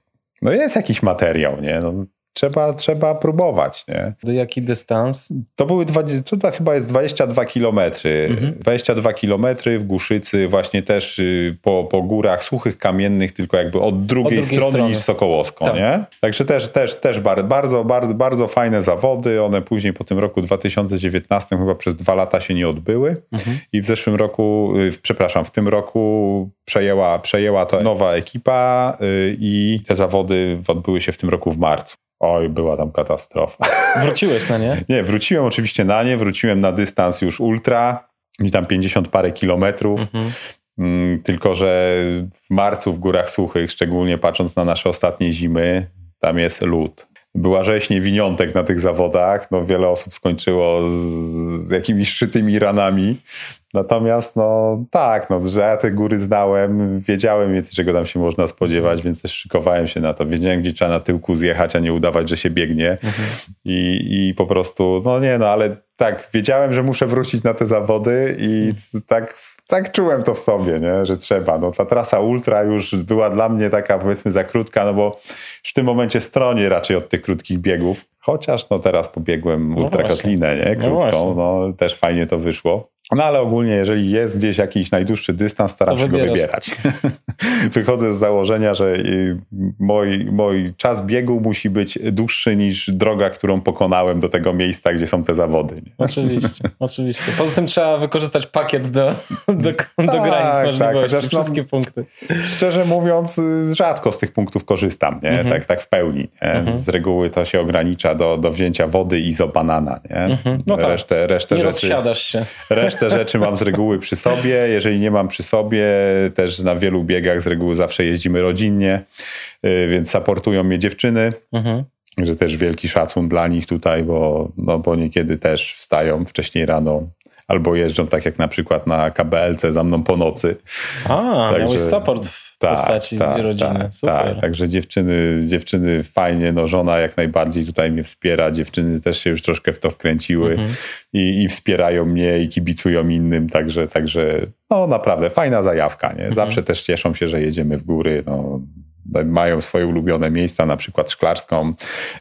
no jest jakiś materiał, nie? No, trzeba, trzeba próbować. Nie? Do jaki dystans? To były, 20, to chyba jest 22 kilometry. Mhm. 22 kilometry w Guszycy, właśnie też y, po, po górach suchych, kamiennych, tylko jakby od drugiej, od drugiej strony, strony, niż Sokołowsko. Tak. Nie? Także też, też, też bardzo, bardzo, bardzo fajne zawody. One później po tym roku 2019 chyba przez dwa lata się nie odbyły mhm. i w zeszłym roku, y, przepraszam, w tym roku przejęła, przejęła to nowa ekipa y, i te zawody odbyły się w tym roku w marcu. Oj, była tam katastrofa. Wróciłeś na nie? Nie, wróciłem oczywiście na nie, wróciłem na dystans już ultra, i tam 50 parę kilometrów. Mhm. Mm, tylko, że w marcu w Górach Suchych, szczególnie patrząc na nasze ostatnie zimy, tam jest lód. Była rzeź niewiniątek na tych zawodach. No, wiele osób skończyło z, z jakimiś szczytymi ranami. Natomiast no tak, no, że ja te góry znałem, wiedziałem więcej, czego tam się można spodziewać, więc też szykowałem się na to. Wiedziałem, gdzie trzeba na tyłku zjechać, a nie udawać, że się biegnie. Mhm. I, I po prostu, no nie, no ale tak, wiedziałem, że muszę wrócić na te zawody i mhm. tak tak czułem to w sobie, nie? że trzeba. No, ta trasa ultra już była dla mnie taka powiedzmy za krótka, no bo w tym momencie stronie raczej od tych krótkich biegów. Chociaż no teraz pobiegłem no ultrakotlinę, nie? No krótką, no, no też fajnie to wyszło. No ale ogólnie, jeżeli jest gdzieś jakiś najdłuższy dystans, staram się go wybierać. Wychodzę z założenia, że y, mój, mój czas biegu musi być dłuższy niż droga, którą pokonałem do tego miejsca, gdzie są te zawody. Nie? Oczywiście, oczywiście. Poza tym trzeba wykorzystać pakiet do, do, tak, do granic tak, możliwości, tak, wszystkie no, punkty. Szczerze mówiąc, rzadko z tych punktów korzystam, nie? Mhm. Tak, tak w pełni. Mhm. Z reguły to się ogranicza do, do wzięcia wody i zo banana. Nie? Mhm. No tak. resztę, resztę nie rzeczy, rozsiadasz się. Resztę rzeczy mam z reguły przy sobie. Jeżeli nie mam przy sobie, też na wielu biegach z reguły zawsze jeździmy rodzinnie, y, więc supportują mnie dziewczyny. Mhm. Że też wielki szacun dla nich tutaj, bo, no, bo niekiedy też wstają wcześniej rano, albo jeżdżą tak jak na przykład na KBLC za mną po nocy. A, Także, miałeś support tak, postaci tak, rodziny. Tak, Super. Tak, także dziewczyny, dziewczyny fajnie, no żona jak najbardziej tutaj mnie wspiera, dziewczyny też się już troszkę w to wkręciły mhm. i, i, wspierają mnie i kibicują innym, także, także no naprawdę fajna zajawka, nie? Mhm. Zawsze mhm. też cieszą się, że jedziemy w góry, no mają swoje ulubione miejsca, na przykład Szklarską,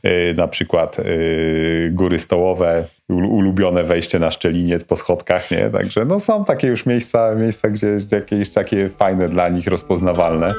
y, na przykład y, góry stołowe, ulubione wejście na Szczeliniec po schodkach, nie? Także no są takie już miejsca, miejsca gdzie jakieś takie fajne dla nich, rozpoznawalne.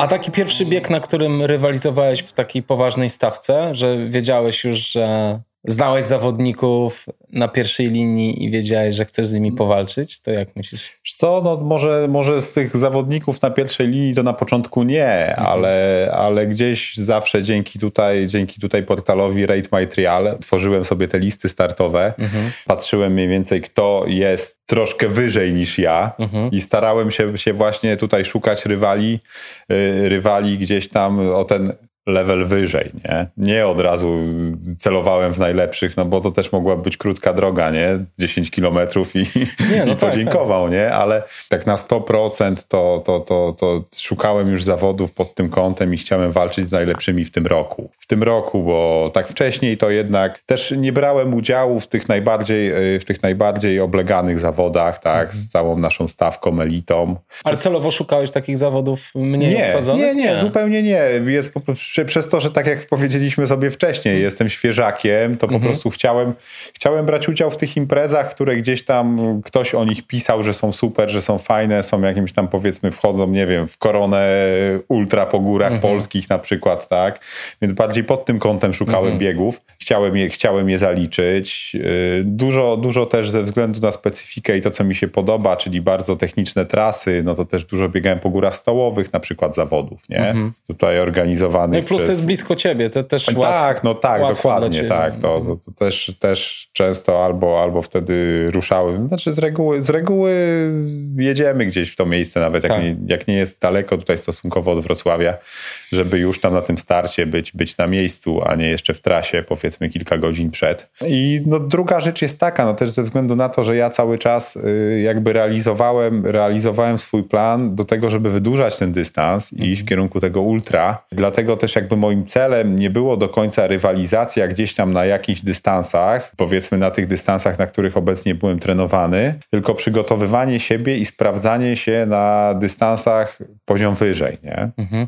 A taki pierwszy bieg, na którym rywalizowałeś w takiej poważnej stawce, że wiedziałeś już, że znałeś zawodników na pierwszej linii i wiedziałeś, że chcesz z nimi powalczyć, to jak myślisz? Co, no może, może z tych zawodników na pierwszej linii to na początku nie, mhm. ale, ale gdzieś zawsze dzięki tutaj, dzięki tutaj portalowi Rate My Trial tworzyłem sobie te listy startowe, mhm. patrzyłem mniej więcej kto jest troszkę wyżej niż ja mhm. i starałem się, się właśnie tutaj szukać rywali, y, rywali gdzieś tam o ten level wyżej, nie? Nie od razu celowałem w najlepszych, no bo to też mogła być krótka droga, nie? 10 kilometrów i, nie, no i tak, podziękował, tak. nie? Ale tak na 100% to, to, to, to szukałem już zawodów pod tym kątem i chciałem walczyć z najlepszymi w tym roku. W tym roku, bo tak wcześniej to jednak też nie brałem udziału w tych najbardziej, w tych najbardziej obleganych zawodach, tak? Mhm. Z całą naszą stawką, elitą. Ale celowo szukałeś takich zawodów mniej nie, obsadzonych? Nie, nie, nie, zupełnie nie. Jest po prostu przez to, że tak jak powiedzieliśmy sobie wcześniej, mhm. jestem świeżakiem, to po mhm. prostu chciałem, chciałem brać udział w tych imprezach, które gdzieś tam ktoś o nich pisał, że są super, że są fajne, są jakimś tam powiedzmy wchodzą, nie wiem, w koronę ultra po górach mhm. polskich na przykład, tak? Więc bardziej pod tym kątem szukałem mhm. biegów. Chciałem je, chciałem je zaliczyć. Y, dużo, dużo też ze względu na specyfikę i to, co mi się podoba, czyli bardzo techniczne trasy, no to też dużo biegałem po górach stołowych, na przykład zawodów, nie? Mhm. Tutaj organizowany no plus przez... jest blisko ciebie, to też łatwo. Tak, no tak, dokładnie, tak. To, to, to, też, też często albo, albo wtedy ruszały. Znaczy z reguły, z reguły jedziemy gdzieś w to miejsce, nawet jak, tak. nie, jak nie jest daleko tutaj stosunkowo od Wrocławia, żeby już tam na tym starcie być, być na miejscu, a nie jeszcze w trasie, powiedzmy kilka godzin przed. I no, druga rzecz jest taka, no też ze względu na to, że ja cały czas y, jakby realizowałem, realizowałem swój plan do tego, żeby wydłużać ten dystans i iść w kierunku tego ultra. Dlatego też jakby moim celem nie było do końca rywalizacja gdzieś tam na jakichś dystansach, powiedzmy na tych dystansach, na których obecnie byłem trenowany, tylko przygotowywanie siebie i sprawdzanie się na dystansach poziom wyżej, nie? Mhm.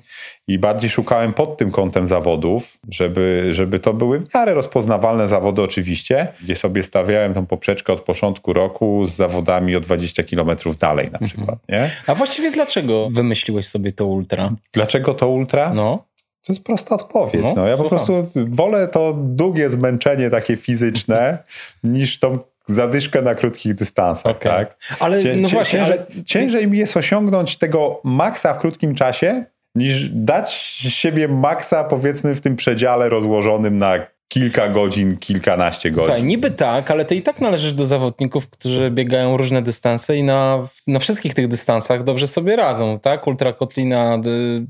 I bardziej szukałem pod tym kątem zawodów, żeby, żeby to były w miarę rozpoznawalne zawody oczywiście, gdzie sobie stawiałem tą poprzeczkę od początku roku z zawodami o 20 kilometrów dalej na mhm. przykład, nie? A właściwie dlaczego wymyśliłeś sobie to ultra? Dlaczego to ultra? No. To jest prosta odpowiedź. No, no. Ja po prostu wolę to długie zmęczenie takie fizyczne niż tą zadyszkę na krótkich dystansach. Okay. Tak? Ale Cię, no właśnie, ciężej, ale... ciężej mi jest osiągnąć tego maksa w krótkim czasie, niż dać siebie maksa powiedzmy w tym przedziale rozłożonym na kilka godzin, kilkanaście godzin. Słuchaj, niby tak, ale ty i tak należysz do zawodników, którzy biegają różne dystanse i na, na wszystkich tych dystansach dobrze sobie radzą, tak? Ultra Kotlina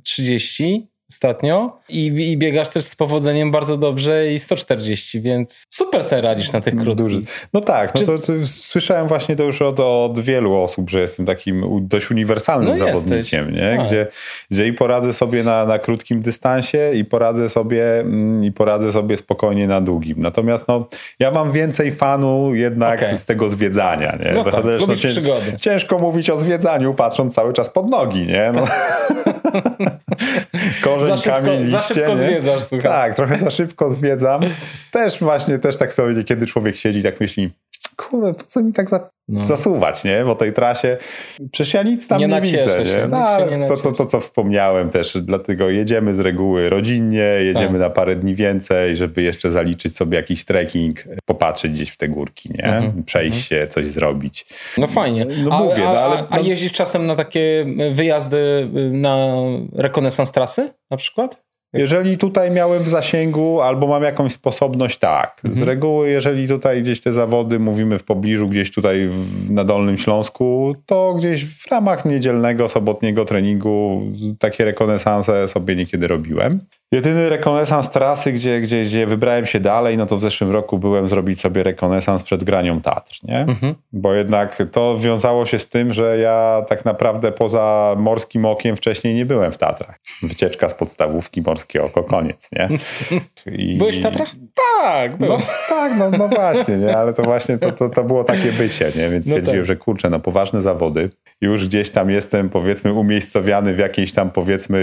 30, ostatnio i, i, biegasz też z powodzeniem bardzo dobrze i 140, więc super sobie radzisz na tych krótkich. No tak, no Czy... to, to, słyszałem właśnie to już od, od wielu osób, że jestem takim dość uniwersalnym no zawodnikiem, nie? Tak. Gdzie, gdzie i poradzę sobie na, na krótkim dystansie i poradzę sobie mm, i poradzę sobie spokojnie na długim. Natomiast no, ja mam więcej fanu jednak okay. z tego zwiedzania, nie? No tak, lubisz cię, przygody. Ciężko mówić o zwiedzaniu patrząc cały czas pod nogi, nie? No. Za szybko, liście, za szybko zwiedzasz, słuchaj. Tak, trochę za szybko zwiedzam. Też właśnie, też tak sobie, kiedy człowiek siedzi, tak myśli, kurde, po co mi tak za, no. zasuwać, nie? Po tej trasie. Przecież ja nic tam nie, nie widzę. Się, nie? No, nie to, co, to, co wspomniałem też, dlatego jedziemy z reguły rodzinnie, jedziemy tak. na parę dni więcej, żeby jeszcze zaliczyć sobie jakiś trekking, popatrzeć gdzieś w te górki, nie? Mhm. Przejść mhm. się, coś zrobić. No fajnie. No, a, mówię, no, ale, a, a jeździsz czasem na takie wyjazdy na rekonesans trasy na przykład? Jeżeli tutaj miałem w zasięgu albo mam jakąś sposobność, tak. Z Mhm. reguły, jeżeli tutaj gdzieś te zawody mówimy w pobliżu, gdzieś tutaj w- na Dolnym Śląsku, to gdzieś w ramach niedzielnego, sobotniego treningu takie rekonesanse sobie niekiedy robiłem. Jedyny rekonesans trasy, gdzie, gdzie, gdzie wybrałem się dalej, no to w zeszłym roku byłem zrobić sobie rekonesans przed granią Tatr, nie? Mhm. Bo jednak to wiązało się z tym, że ja tak naprawdę poza morskim okiem wcześniej nie byłem w Tatrach. Wycieczka z podstawówki, morskie oko, koniec, nie? I... Byłeś w Tatrach? Tak, No byłem. tak, no, no właśnie, nie? ale to właśnie to, to, to było takie bycie, nie? więc No stwierdziłem, tak. że kurczę, no poważne zawody. Już gdzieś tam jestem powiedzmy umiejscowiany w jakiejś tam powiedzmy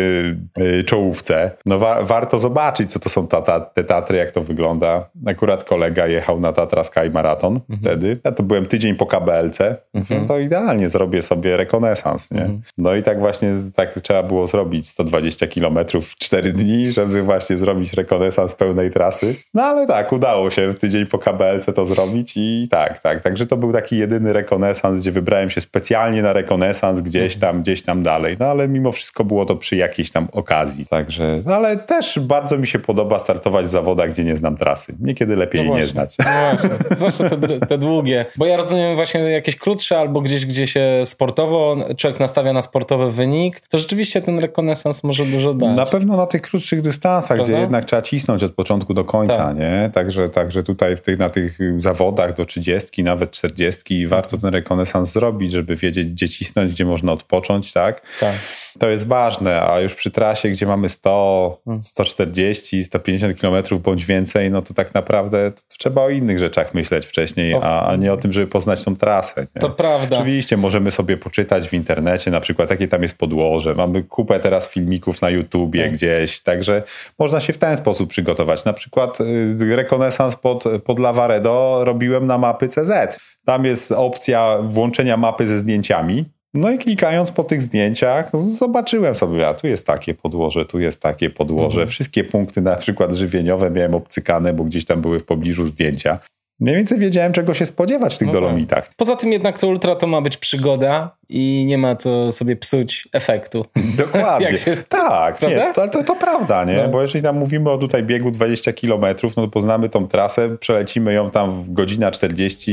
y, czołówce. No wa- warto zobaczyć, co to są ta, ta, te Tatry, jak to wygląda. Akurat kolega jechał na Tatra Sky Marathon Mhm. wtedy. Ja to byłem tydzień po KBLC. No to idealnie zrobię sobie rekonesans, nie? Mhm. No i tak właśnie tak trzeba było zrobić 120 km w 4 dni, żeby właśnie zrobić rekonesans pełnej trasy. No ale tak, udało się w tydzień po KBLC to zrobić i tak, tak. Także to był taki jedyny rekonesans, gdzie wybrałem się specjalnie na rekonesans gdzieś tam, gdzieś tam dalej. No ale mimo wszystko było to przy jakiejś tam okazji. Także, no, ale też bardzo mi się podoba startować w zawodach, gdzie nie znam trasy. Niekiedy lepiej No nie właśnie, znać. No właśnie, zwłaszcza te, te długie. Bo ja rozumiem właśnie jakieś krótsze albo gdzieś, gdzie się sportowo, człowiek nastawia na sportowy wynik, to rzeczywiście ten rekonesans może dużo dać. Na pewno na tych krótszych dystansach, Prawda? gdzie jednak trzeba cisnąć od początku do końca, Tak. nie? Także, także tutaj tych, na tych zawodach do 30, nawet 40 warto ten rekonesans zrobić, żeby wiedzieć, gdzie cisnąć, gdzie można odpocząć, tak? Tak. To jest ważne, a już przy trasie, gdzie mamy 100, Hmm. 140, 150 km bądź więcej, no to tak naprawdę to trzeba o innych rzeczach myśleć wcześniej, a, a nie o tym, żeby poznać tą trasę. Nie? To prawda. Oczywiście możemy sobie poczytać w internecie, na przykład jakie tam jest podłoże. Mamy kupę teraz filmików na YouTubie Tak. gdzieś, także można się w ten sposób przygotować. Na przykład y, rekonesans pod, pod Lavaredo robiłem na mapy CZ. Tam jest opcja włączenia mapy ze zdjęciami. No i klikając po tych zdjęciach, zobaczyłem sobie, a tu jest takie podłoże, tu jest takie podłoże. Wszystkie punkty na przykład żywieniowe miałem obcykane, bo gdzieś tam były w pobliżu zdjęcia. Mniej więcej wiedziałem, czego się spodziewać w tych No tak. dolomitach. Poza tym jednak to ultra to ma być przygoda i nie ma co sobie psuć efektu. Dokładnie. Się- Tak, nie, to, to, to prawda, nie? No. Bo jeżeli tam mówimy o tutaj biegu 20 km, no to poznamy tą trasę, przelecimy ją tam w godzina 40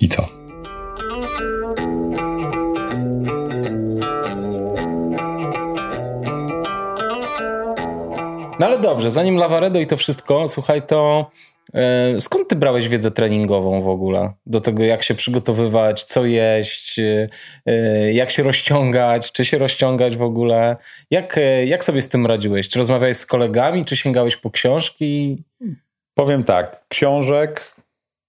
i co? No ale dobrze, zanim Lavaredo i to wszystko, słuchaj, to e, skąd ty brałeś wiedzę treningową w ogóle? Do tego, jak się przygotowywać, co jeść, e, e, jak się rozciągać, czy się rozciągać w ogóle? Jak, jak sobie z tym radziłeś? Czy rozmawiałeś z kolegami, czy sięgałeś po książki? Powiem tak, książek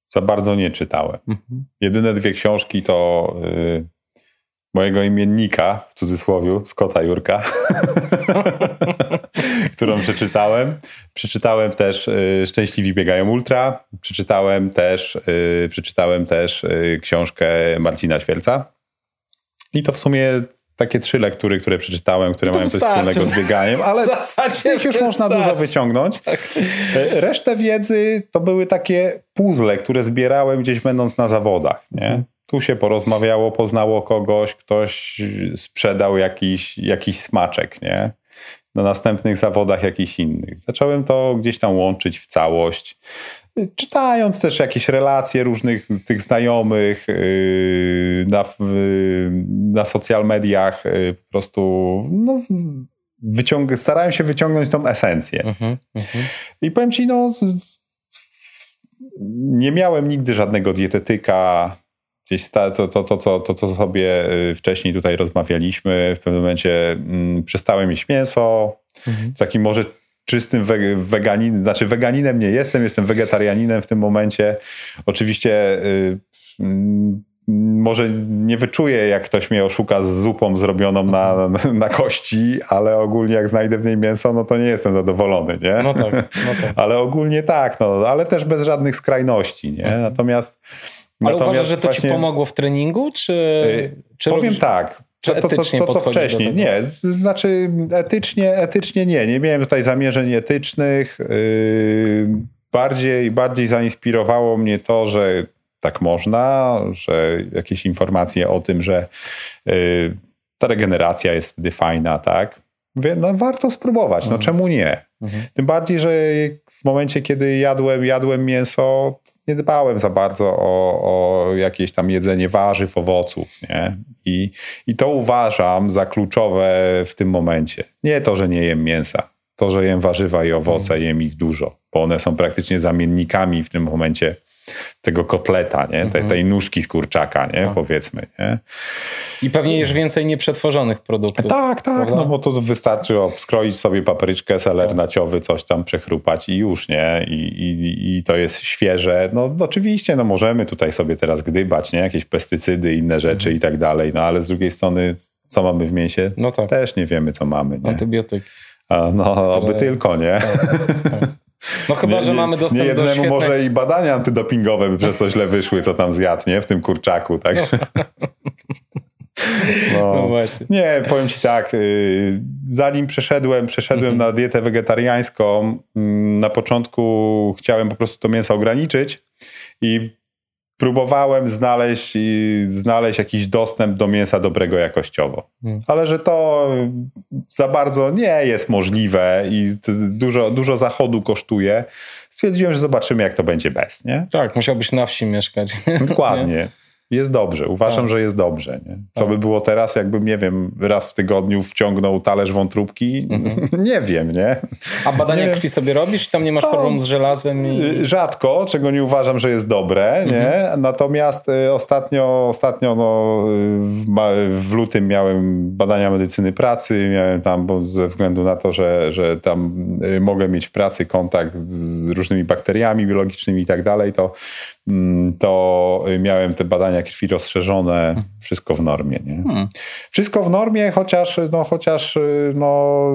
za bardzo nie czytałem. Mhm. Jedyne dwie książki to y, mojego imiennika, w cudzysłowie, Scotta Jurka, którą przeczytałem. Przeczytałem też y, Szczęśliwi biegają ultra. Przeczytałem też, y, przeczytałem też y, książkę Marcina Świerca. I to w sumie takie trzy lektury, które przeczytałem, które mają coś wspólnego z bieganiem, ale z nich już można dużo wyciągnąć. Tak. E, Resztę wiedzy to były takie puzzle, które zbierałem gdzieś będąc na zawodach. Nie? Tu się porozmawiało, poznało kogoś, ktoś sprzedał jakiś, jakiś smaczek. Nie? Na następnych zawodach jakichś innych. Zacząłem to gdzieś tam łączyć w całość. Czytając też jakieś relacje różnych tych znajomych yy, na, na social mediach, yy, po prostu no, wyciąg- starałem się wyciągnąć tą esencję. Mhm, mhm. I powiem ci, no, nie miałem nigdy żadnego dietetyka. Gdzieś to, to, to, to, to, co sobie y, wcześniej tutaj rozmawialiśmy, w pewnym momencie mm, przestałem jeść mięso. Mhm. Takim może czystym we, weganinem, znaczy weganinem nie jestem, jestem wegetarianinem w tym momencie. Oczywiście y, mm, może nie wyczuję, jak ktoś mnie oszuka z zupą zrobioną na, na, na kości, ale ogólnie jak znajdę w niej mięso, no to nie jestem zadowolony, nie? No tak, no tak. Ale ogólnie tak, no, ale też bez żadnych skrajności, nie? Natomiast. Ale natomiast uważasz, że to ci właśnie, pomogło w treningu, czy, czy Powiem robisz- tak. To, to, to, to, to wcześniej. Nie, znaczy etycznie, etycznie nie. Nie miałem tutaj zamierzeń etycznych. Yy, bardziej, bardziej zainspirowało mnie to, że tak można, że jakieś informacje o tym, że yy, ta regeneracja jest wtedy fajna, tak? Mówię, no warto spróbować, no czemu nie? Mhm. Tym bardziej, że w momencie, kiedy jadłem, jadłem mięso, nie dbałem za bardzo o, o jakieś tam jedzenie warzyw, owoców, nie? I, I to uważam za kluczowe w tym momencie. Nie to, że nie jem mięsa, to, że jem warzywa i owoce, jem ich dużo, bo one są praktycznie zamiennikami w tym momencie tego kotleta, nie? Tej, tej nóżki z kurczaka, nie? powiedzmy. Nie? I pewnie jesz więcej nieprzetworzonych produktów. Tak, tak, Prawda? no bo to wystarczy skroić sobie papryczkę, seler naciowy, coś tam przechrupać i już, nie? I, i, I to jest świeże. No oczywiście, no możemy tutaj sobie teraz gdybać, nie? Jakieś pestycydy, inne rzeczy i tak dalej, no ale z drugiej strony co mamy w mięsie? No tak. Też nie wiemy, co mamy, nie? Antybiotyk. No, oby tylko, nie? No chyba, że mamy dostęp nie do jednemu świetnej... może i badania antydopingowe by przez to źle wyszły, co tam zjadł, nie? W tym kurczaku, tak? No, No właśnie. Nie, powiem ci tak, y, zanim przeszedłem, przeszedłem Mhm. na dietę wegetariańską, mm, na początku chciałem po prostu to mięso ograniczyć i próbowałem znaleźć, i znaleźć jakiś dostęp do mięsa dobrego jakościowo. Mhm. Ale że to za bardzo nie jest możliwe i dużo, dużo zachodu kosztuje, stwierdziłem, że zobaczymy, jak to będzie bez, nie? Tak, musiałbyś na wsi mieszkać. Dokładnie. Jest dobrze. Uważam, Tak. że jest dobrze. Nie? Co Tak. by było teraz, jakbym, nie wiem, raz w tygodniu wciągnął talerz wątróbki? nie wiem, nie? A badania Nie. krwi sobie robisz? Tam nie masz problemu z żelazem? I... Y, Rzadko, czego nie uważam, że jest dobre, nie? Mhm. Natomiast y, ostatnio, ostatnio no, y, w, lutym miałem badania medycyny pracy, miałem tam, bo ze względu na to, że, że tam mogę mieć w pracy kontakt z różnymi bakteriami biologicznymi i tak dalej, to, to y, miałem te badania krwi rozszerzone, wszystko w normie, nie? Hmm. Wszystko w normie, chociaż, no, chociaż y, no,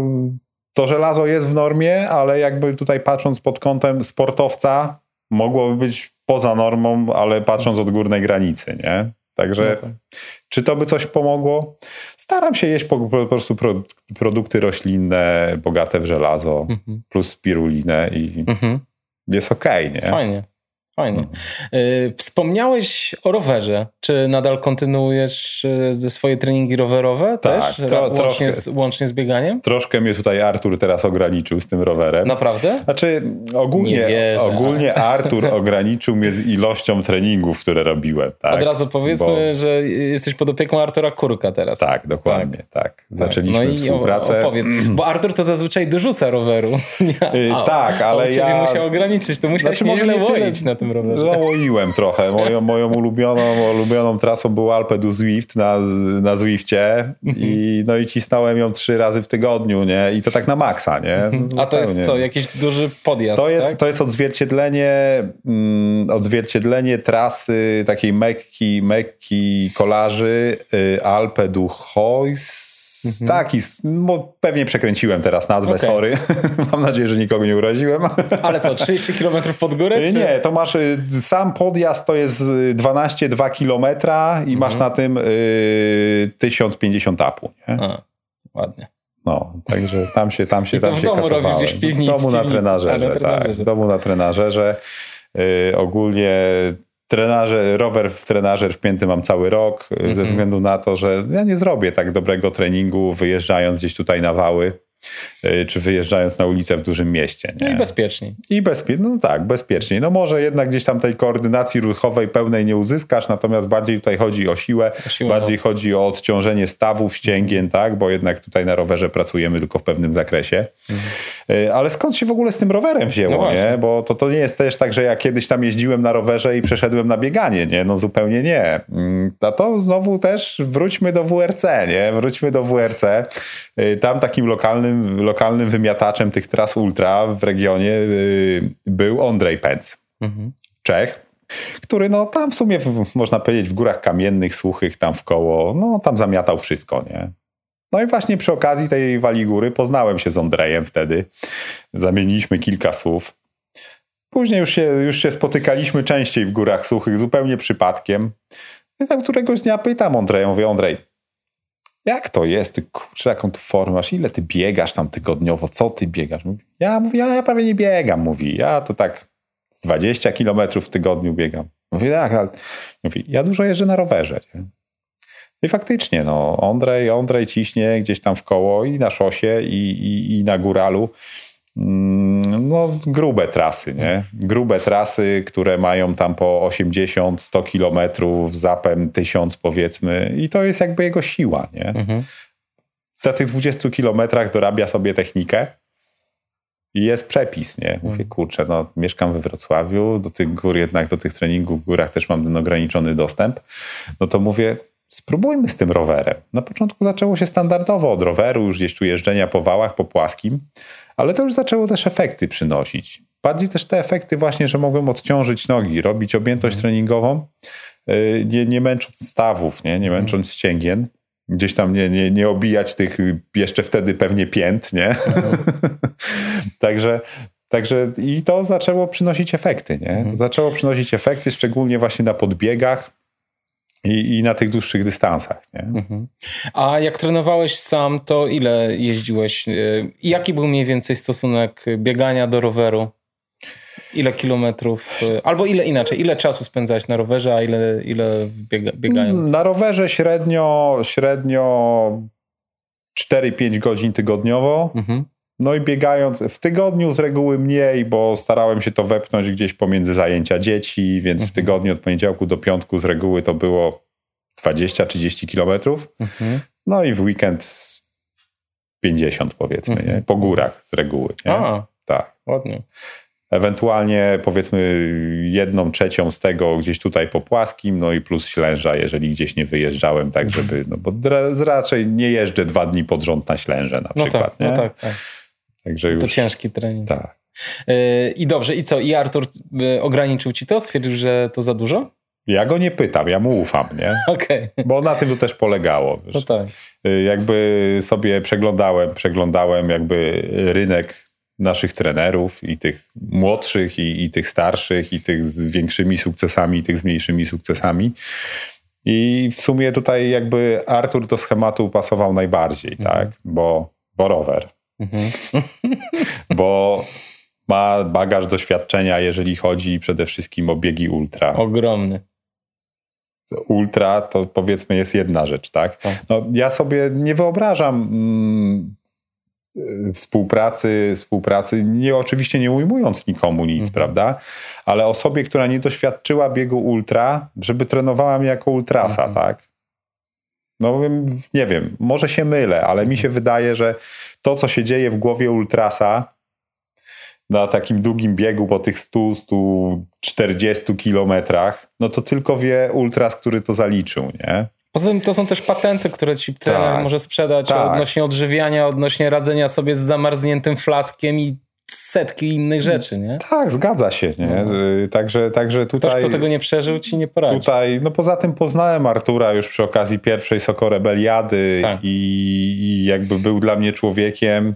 to żelazo jest w normie, ale jakby tutaj patrząc pod kątem sportowca, mogłoby być poza normą, ale patrząc od górnej granicy, nie? Także No tak. czy to by coś pomogło? Staram się jeść po, po prostu pro, produkty roślinne, bogate w żelazo, Mhm. plus spirulinę i Mhm. jest okej, nie? Fajnie. Fajnie. Y, Wspomniałeś o rowerze. Czy nadal kontynuujesz y, swoje treningi rowerowe Tak, też? tro- łącznie, troszkę. z, łącznie z bieganiem? Troszkę mnie tutaj Artur teraz ograniczył z tym rowerem. Naprawdę? Znaczy, Nie ogólnie, wierzę. ogólnie Artur ograniczył mnie z ilością treningów, które robiłem. Tak? Od razu powiedzmy, Bo- że jesteś pod opieką Artura Kurka teraz. Tak, dokładnie, tak. Zaczęliśmy no i współpracę. opowiedz, bo Artur to zazwyczaj dorzuca roweru. Y, A- tak, ale ja- musiał ograniczyć, to musiałeś Znaczy, nieźle łoić na tym rowerze. Załoiłem trochę. Moją, moją ulubioną, ulubioną trasą był Alpe du Zwift na, na Zwifcie i, no i cisnąłem ją trzy razy w tygodniu, nie? I to tak na maksa, nie? No, A to jest co, jakiś duży podjazd, To jest, tak? to jest odzwierciedlenie, mm, odzwierciedlenie trasy takiej Mekki, Mekki kolarzy y, Alpe du Heus. Taki, mo- pewnie przekręciłem teraz nazwę, Mhm. Okej. sorry. Mam nadzieję, że nikogo nie uraziłem. Ale co, 30 km pod górę? Y, Czy... Nie, to masz y, sam podjazd to jest y, 12,2 kilometra i masz Mhm. na tym y, 1050 apu. Nie? A, ładnie. No, także tam się, tam się, I tam w się domu katowałem. gdzieś w piwnicy- W domu na piwnicy, trenażerze, na tak. trenażerze. W domu na trenażerze. Y, ogólnie trenaże, rower w trenażer wpięty mam cały rok, y, ze względu na to, że ja nie zrobię tak dobrego treningu wyjeżdżając gdzieś tutaj na wały, czy wyjeżdżając na ulicę w dużym mieście. No Nie? i bezpieczniej. I bezpiecznie, no tak, bezpieczniej. No może jednak gdzieś tam tej koordynacji ruchowej pełnej nie uzyskasz, natomiast bardziej tutaj chodzi o siłę, O siłę, bardziej chodzi o odciążenie stawów, ścięgien, tak, bo jednak tutaj na rowerze pracujemy tylko w pewnym zakresie. Y, Ale skąd się w ogóle z tym rowerem No wzięło, właśnie. nie? Bo to, to nie jest też tak, że ja kiedyś tam jeździłem na rowerze i przeszedłem na bieganie, nie? No zupełnie nie. Mm, A to znowu też wróćmy do WRC, nie? Wróćmy do WRC. Y, Tam takim lokalnym, lokalnym wymiataczem tych tras ultra w regionie y, był Ondrej Pęc. Mhm. Czech, który no tam w sumie można powiedzieć w górach kamiennych, suchych tam w koło, no tam zamiatał wszystko, nie? No i właśnie przy okazji tej wali góry poznałem się z Ondrejem wtedy. Zamieniliśmy kilka słów. Później już się, już się spotykaliśmy częściej w górach suchych, zupełnie przypadkiem. I tam któregoś dnia pytam Ondreja, mówię, Ondrej, jak to jest? Ty kurczę, jaką ty formę masz? Ile ty biegasz tam tygodniowo? Co ty biegasz? Mówi, ja mówię, ja, ja prawie nie biegam, mówi. Ja to tak z 20 kilometrów w tygodniu biegam. Mówię, tak, ale mówi, ja dużo jeżdżę na rowerze. Nie? I faktycznie, no, Ondrej, Ondrej ciśnie gdzieś tam w koło i na szosie, i, i, i na góralu. Mm, no, grube trasy, nie? Grube trasy, które mają tam po 80-100 kilometrów, zapem 1000 powiedzmy, i to jest jakby jego siła, nie? Mhm. Na tych 20 kilometrach dorabia sobie technikę i jest przepis, nie? Mówię, mhm. kurczę, no mieszkam we Wrocławiu, do tych gór jednak, do tych treningów w górach też mam ten ograniczony dostęp, no to mówię, spróbujmy z tym rowerem. Na początku zaczęło się standardowo od roweru, już gdzieś tu jeżdżenia po wałach, po płaskim, ale to już zaczęło też efekty przynosić. Bardziej też te efekty właśnie, że mogłem odciążyć nogi, robić objętość mhm. treningową, y, nie, nie męcząc stawów, nie, nie mhm. męcząc ścięgien. Gdzieś tam nie, nie, nie obijać tych jeszcze wtedy pewnie pięt, nie? Mhm. Także Także i to zaczęło przynosić efekty, nie? To zaczęło przynosić efekty, szczególnie właśnie na podbiegach, i, i na tych dłuższych dystansach. Nie? Mhm. A jak trenowałeś sam, to ile jeździłeś? Y, jaki był mniej więcej stosunek biegania do roweru? Ile kilometrów, y, albo ile inaczej, ile czasu spędzałeś na rowerze, a ile, ile biega, biegając? Na rowerze średnio, średnio 4-5 godzin tygodniowo. Mhm. No i biegając w tygodniu z reguły mniej, bo starałem się to wepchnąć gdzieś pomiędzy zajęcia dzieci, więc mhm. w tygodniu od poniedziałku do piątku z reguły to było 20-30 kilometrów. Mhm. No i w weekend 50 powiedzmy, mhm. nie? po górach z reguły. Nie? A, tak. Ładnie. Ewentualnie powiedzmy jedną trzecią z tego gdzieś tutaj po płaskim, no i plus ślęża, jeżeli gdzieś nie wyjeżdżałem, tak mhm. żeby, no bo raczej nie jeżdżę dwa dni pod rząd na ślęże na no przykład. Tak, nie? No tak, tak. Także już... To ciężki trening. Tak. Yy, I dobrze, i co? I Artur yy, ograniczył ci to? Stwierdził, że to za dużo? Ja go nie pytam, ja mu ufam, nie? Okay. Bo na tym to też polegało. Wiesz. No tak. Yy, jakby sobie przeglądałem, przeglądałem jakby rynek naszych trenerów i tych młodszych i, i tych starszych i tych z większymi sukcesami i tych z mniejszymi sukcesami. I w sumie tutaj jakby Artur do schematu pasował najbardziej, mhm. tak? Bo, bo rower Mhm. Bo ma bagaż doświadczenia, jeżeli chodzi przede wszystkim o biegi ultra. Ogromny. Ultra to powiedzmy jest jedna rzecz, tak? tak. No, ja sobie nie wyobrażam mm, współpracy, współpracy, nie oczywiście nie ujmując nikomu nic, mhm. prawda? Ale osobie, która nie doświadczyła biegu ultra, żeby trenowała mnie jako ultrasa, mhm. tak? No nie wiem, może się mylę, ale mi się wydaje, że to, co się dzieje w głowie ultrasa na takim długim biegu po tych 100-140 kilometrach, no to tylko wie ultras, który to zaliczył, nie? Poza tym to są też patenty, które ci trener tak, może sprzedać tak. odnośnie odżywiania, odnośnie radzenia sobie z zamarzniętym flaskiem i setki innych rzeczy, nie? Tak, zgadza się, nie? No. Y, także, także tutaj... Ktoś, kto tego nie przeżył, ci nie poradzi. Tutaj, no poza tym poznałem Artura już przy okazji pierwszej Sokorebeliady tak. i, i jakby był dla mnie człowiekiem,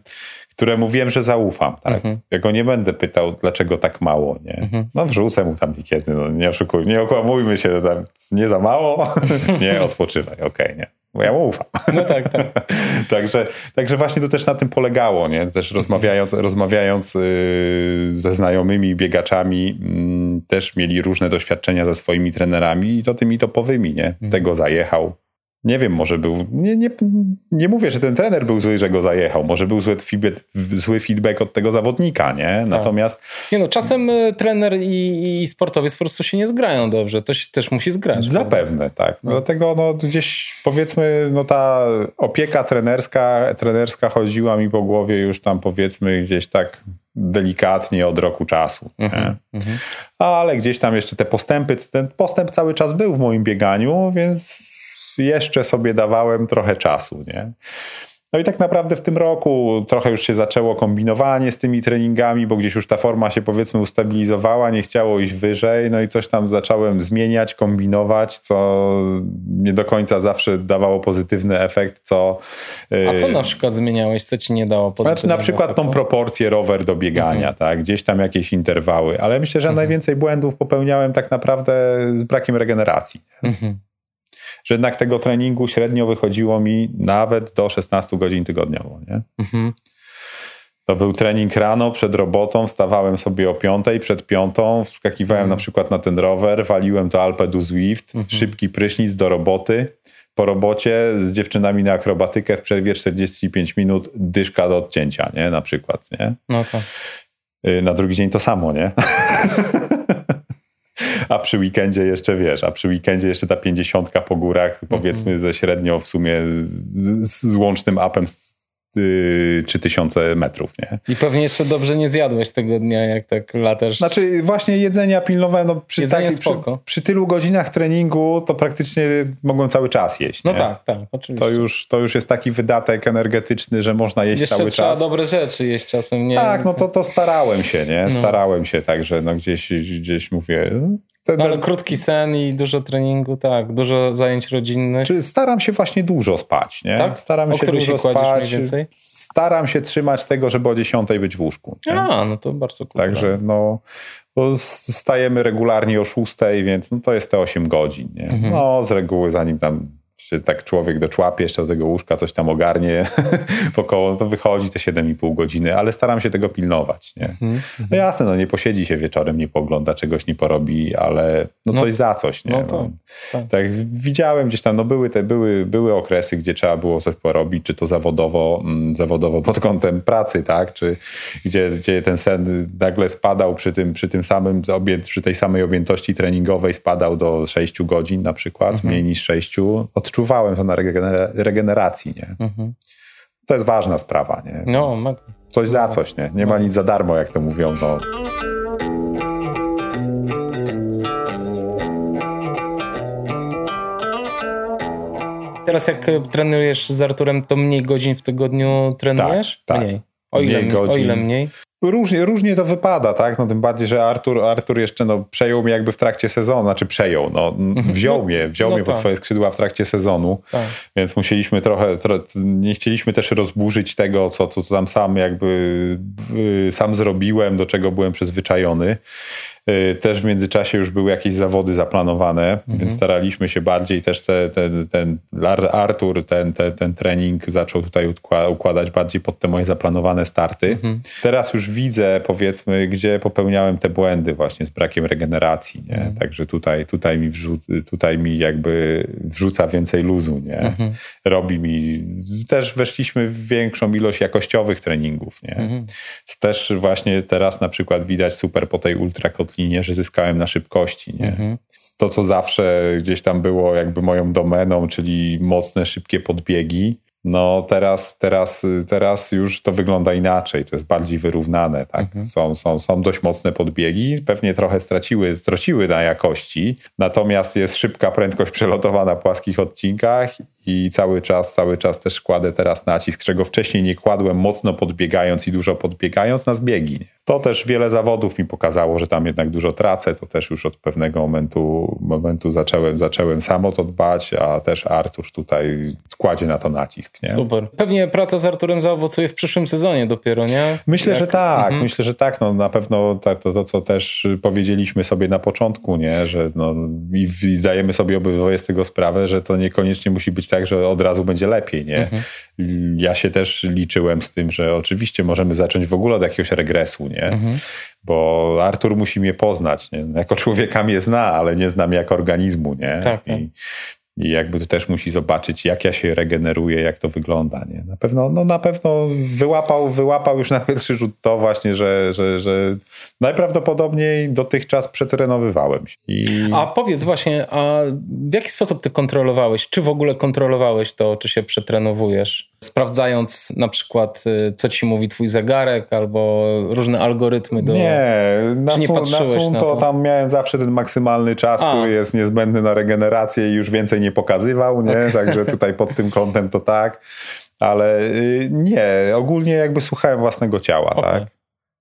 któremu wiem, że zaufam. Tak? Mhm. Ja go nie będę pytał, dlaczego tak mało. Nie? Mhm. No wrzucę mu tam kiedy, no, nie oszukuj, nie okłamujmy się, tam nie za mało, nie, odpoczywaj, okej, okay, nie. Bo ja mu ufam. No tak, tak. także, także właśnie to też na tym polegało, nie? Też mhm. rozmawiając, rozmawiając yy, ze znajomymi biegaczami, yy, też mieli różne doświadczenia ze swoimi trenerami i to tymi topowymi, nie? Mhm. Tego zajechał, nie wiem, może był. Nie, nie, nie mówię, że ten trener był zły, że go zajechał. Może był zły feedback, zły feedback od tego zawodnika, nie? Tak. Natomiast. Nie no, czasem y, trener i, i, sportowiec po prostu się nie zgrają dobrze. To się też musi zgrać. Zapewne, prawda? tak. No. Dlatego no, gdzieś powiedzmy, no ta opieka trenerska, trenerska chodziła mi po głowie już tam powiedzmy gdzieś tak delikatnie od roku czasu. Mhm, mhm. Ale gdzieś tam jeszcze te postępy, ten postęp cały czas był w moim bieganiu, więc jeszcze sobie dawałem trochę czasu, nie? No i tak naprawdę w tym roku trochę już się zaczęło kombinowanie z tymi treningami, bo gdzieś już ta forma się powiedzmy ustabilizowała, nie chciało iść wyżej, no i coś tam zacząłem zmieniać, kombinować, co nie do końca zawsze dawało pozytywny efekt, co... A co y, na przykład zmieniałeś, co ci nie dało pozytywnego Znaczy na przykład efektu? tą proporcję rower do biegania, mhm. tak, gdzieś tam jakieś interwały, ale myślę, że mhm. najwięcej błędów popełniałem tak naprawdę z brakiem regeneracji. Mhm że jednak tego treningu średnio wychodziło mi nawet do 16 godzin tygodniowo. Nie? Mhm. To był trening rano przed robotą, wstawałem sobie o piątej, przed piątą, wskakiwałem na przykład na ten rower, waliłem to Alpe du Zwift, szybki prysznic do roboty. Po robocie z dziewczynami na akrobatykę w przerwie 45 minut, dyszka do odcięcia, nie? Na przykład, nie? No to. Y, Na drugi dzień to samo, nie? A przy weekendzie jeszcze wiesz, a przy weekendzie jeszcze ta pięćdziesiątka po górach, powiedzmy ze średnio w sumie z, z, z łącznym upem z, y, 3000 metrów, nie? I pewnie jeszcze dobrze nie zjadłeś tego dnia, jak tak latasz. Znaczy właśnie jedzenia pilnowałem, no przy, Jedzenie taki, przy, spoko. przy tylu godzinach treningu to praktycznie mogłem cały czas jeść, no nie? tak, tak, oczywiście. To już, to już jest taki wydatek energetyczny, że można jeść Jeszcze cały trzeba czas. dobre rzeczy jeść czasem, nie? Tak, no to, to starałem się, nie? No. Starałem się, także no gdzieś, gdzieś mówię... Ten, No, ale krótki sen i dużo treningu, tak, dużo zajęć rodzinnych. Czy staram się właśnie dużo spać, nie? Tak? Staram O się dużo się spać. więcej? Staram się trzymać tego, żeby o 10 być w łóżku. Nie? A, no to bardzo kulturalne. Także no, bo stajemy regularnie o 6, więc no to jest te 8 godzin. Nie? Mhm. No z reguły zanim tam się tak człowiek doczłapie jeszcze do tego łóżka, coś tam ogarnie wokoło, no to wychodzi te 7,5 godziny, ale staram się tego pilnować. Nie? Mhm. No jasne, no nie posiedzi się wieczorem, nie pogląda, czegoś nie porobi, ale no No- coś za coś. Nie? no tak, tak. tak, widziałem gdzieś tam, no były te, były, były okresy, gdzie trzeba było coś porobić, czy to zawodowo, mm, zawodowo pod kątem pracy, tak, czy gdzie, gdzie ten sen nagle spadał przy tym, przy tym samym, przy tej samej objętości treningowej spadał do 6 godzin na przykład, Mhm. mniej niż 6. Odczuwałem to na regener- regeneracji, nie. Mhm. To jest ważna sprawa, nie. No, mega. Coś za coś, nie. Nie ma nic za darmo, jak to mówią, no. Teraz jak trenujesz z Arturem, to mniej godzin w tygodniu trenujesz? tak. Mniej. O ile, Mniej o ile mniej? Różnie, różnie to wypada, tak? No tym bardziej, że Artur, Artur jeszcze no, przejął mnie jakby w trakcie sezonu, znaczy przejął, no, wziął No, mnie, wziął no mnie pod tak. swoje skrzydła w trakcie sezonu, Tak. więc musieliśmy trochę, tro, nie chcieliśmy też rozburzyć tego, co, co, co tam sam jakby y, sam zrobiłem, do czego byłem przyzwyczajony. Y, Też w międzyczasie już były jakieś zawody zaplanowane, Mhm. więc staraliśmy się bardziej też te, ten, ten Ar- Artur, ten, ten, ten trening zaczął tutaj ukła- układać bardziej pod te moje zaplanowane starty. Mhm. Teraz już widzę, powiedzmy, gdzie popełniałem te błędy właśnie z brakiem regeneracji, nie? Mhm. Także tutaj, tutaj, mi wrzu- tutaj mi jakby wrzuca więcej luzu, nie? Mhm. Robi mi... Też weszliśmy w większą ilość jakościowych treningów, nie? Mhm. Co też właśnie teraz na przykład widać super po tej ultrakotlinie, że zyskałem na szybkości, nie? Mhm. To, co zawsze gdzieś tam było jakby moją domeną, czyli mocne, szybkie podbiegi, no teraz, teraz, teraz już to wygląda inaczej, to jest bardziej wyrównane, tak? Mhm. Są, są, są dość mocne podbiegi, pewnie trochę straciły, straciły na jakości, natomiast jest szybka prędkość przelotowa na płaskich odcinkach i cały czas, cały czas też kładę teraz nacisk, czego wcześniej nie kładłem mocno podbiegając i dużo podbiegając na zbiegi. To też wiele zawodów mi pokazało, że tam jednak dużo tracę, to też już od pewnego momentu, momentu zacząłem, zacząłem sam o to dbać, a też Artur tutaj kładzie na to nacisk. Nie? Super. Pewnie praca z Arturem zaowocuje w przyszłym sezonie dopiero, nie? Myślę, Jak- że tak, Mhm. myślę, że tak. No, na pewno to, to, to, co też powiedzieliśmy sobie na początku, nie? że no, i, i zdajemy sobie obydwoje z tego sprawę, że to niekoniecznie musi być tak, że od razu będzie lepiej. Nie? Mhm. Ja się też liczyłem z tym, że oczywiście możemy zacząć w ogóle od jakiegoś regresu, nie? Mhm. bo Artur musi mnie poznać. Nie? Jako człowieka mnie zna, ale nie znam jako organizmu. Nie? Tak, tak. I, I jakby to też musi zobaczyć, jak ja się regeneruję, jak to wygląda. Nie? Na pewno, no na pewno wyłapał, wyłapał już na pierwszy rzut to właśnie, że, że, że najprawdopodobniej dotychczas przetrenowywałem się. I... A powiedz właśnie, a w jaki sposób ty kontrolowałeś? Czy w ogóle kontrolowałeś to, czy się przetrenowujesz? Sprawdzając na przykład, y, co ci mówi twój zegarek, albo różne algorytmy do... Nie, na, Czy nie sun, na sun na to, to? tam miałem zawsze ten maksymalny czas, A. który jest niezbędny na regenerację i już więcej nie pokazywał, nie? Także tutaj pod tym kątem to tak. Ale y, nie, ogólnie jakby słuchałem własnego ciała, Okej. tak?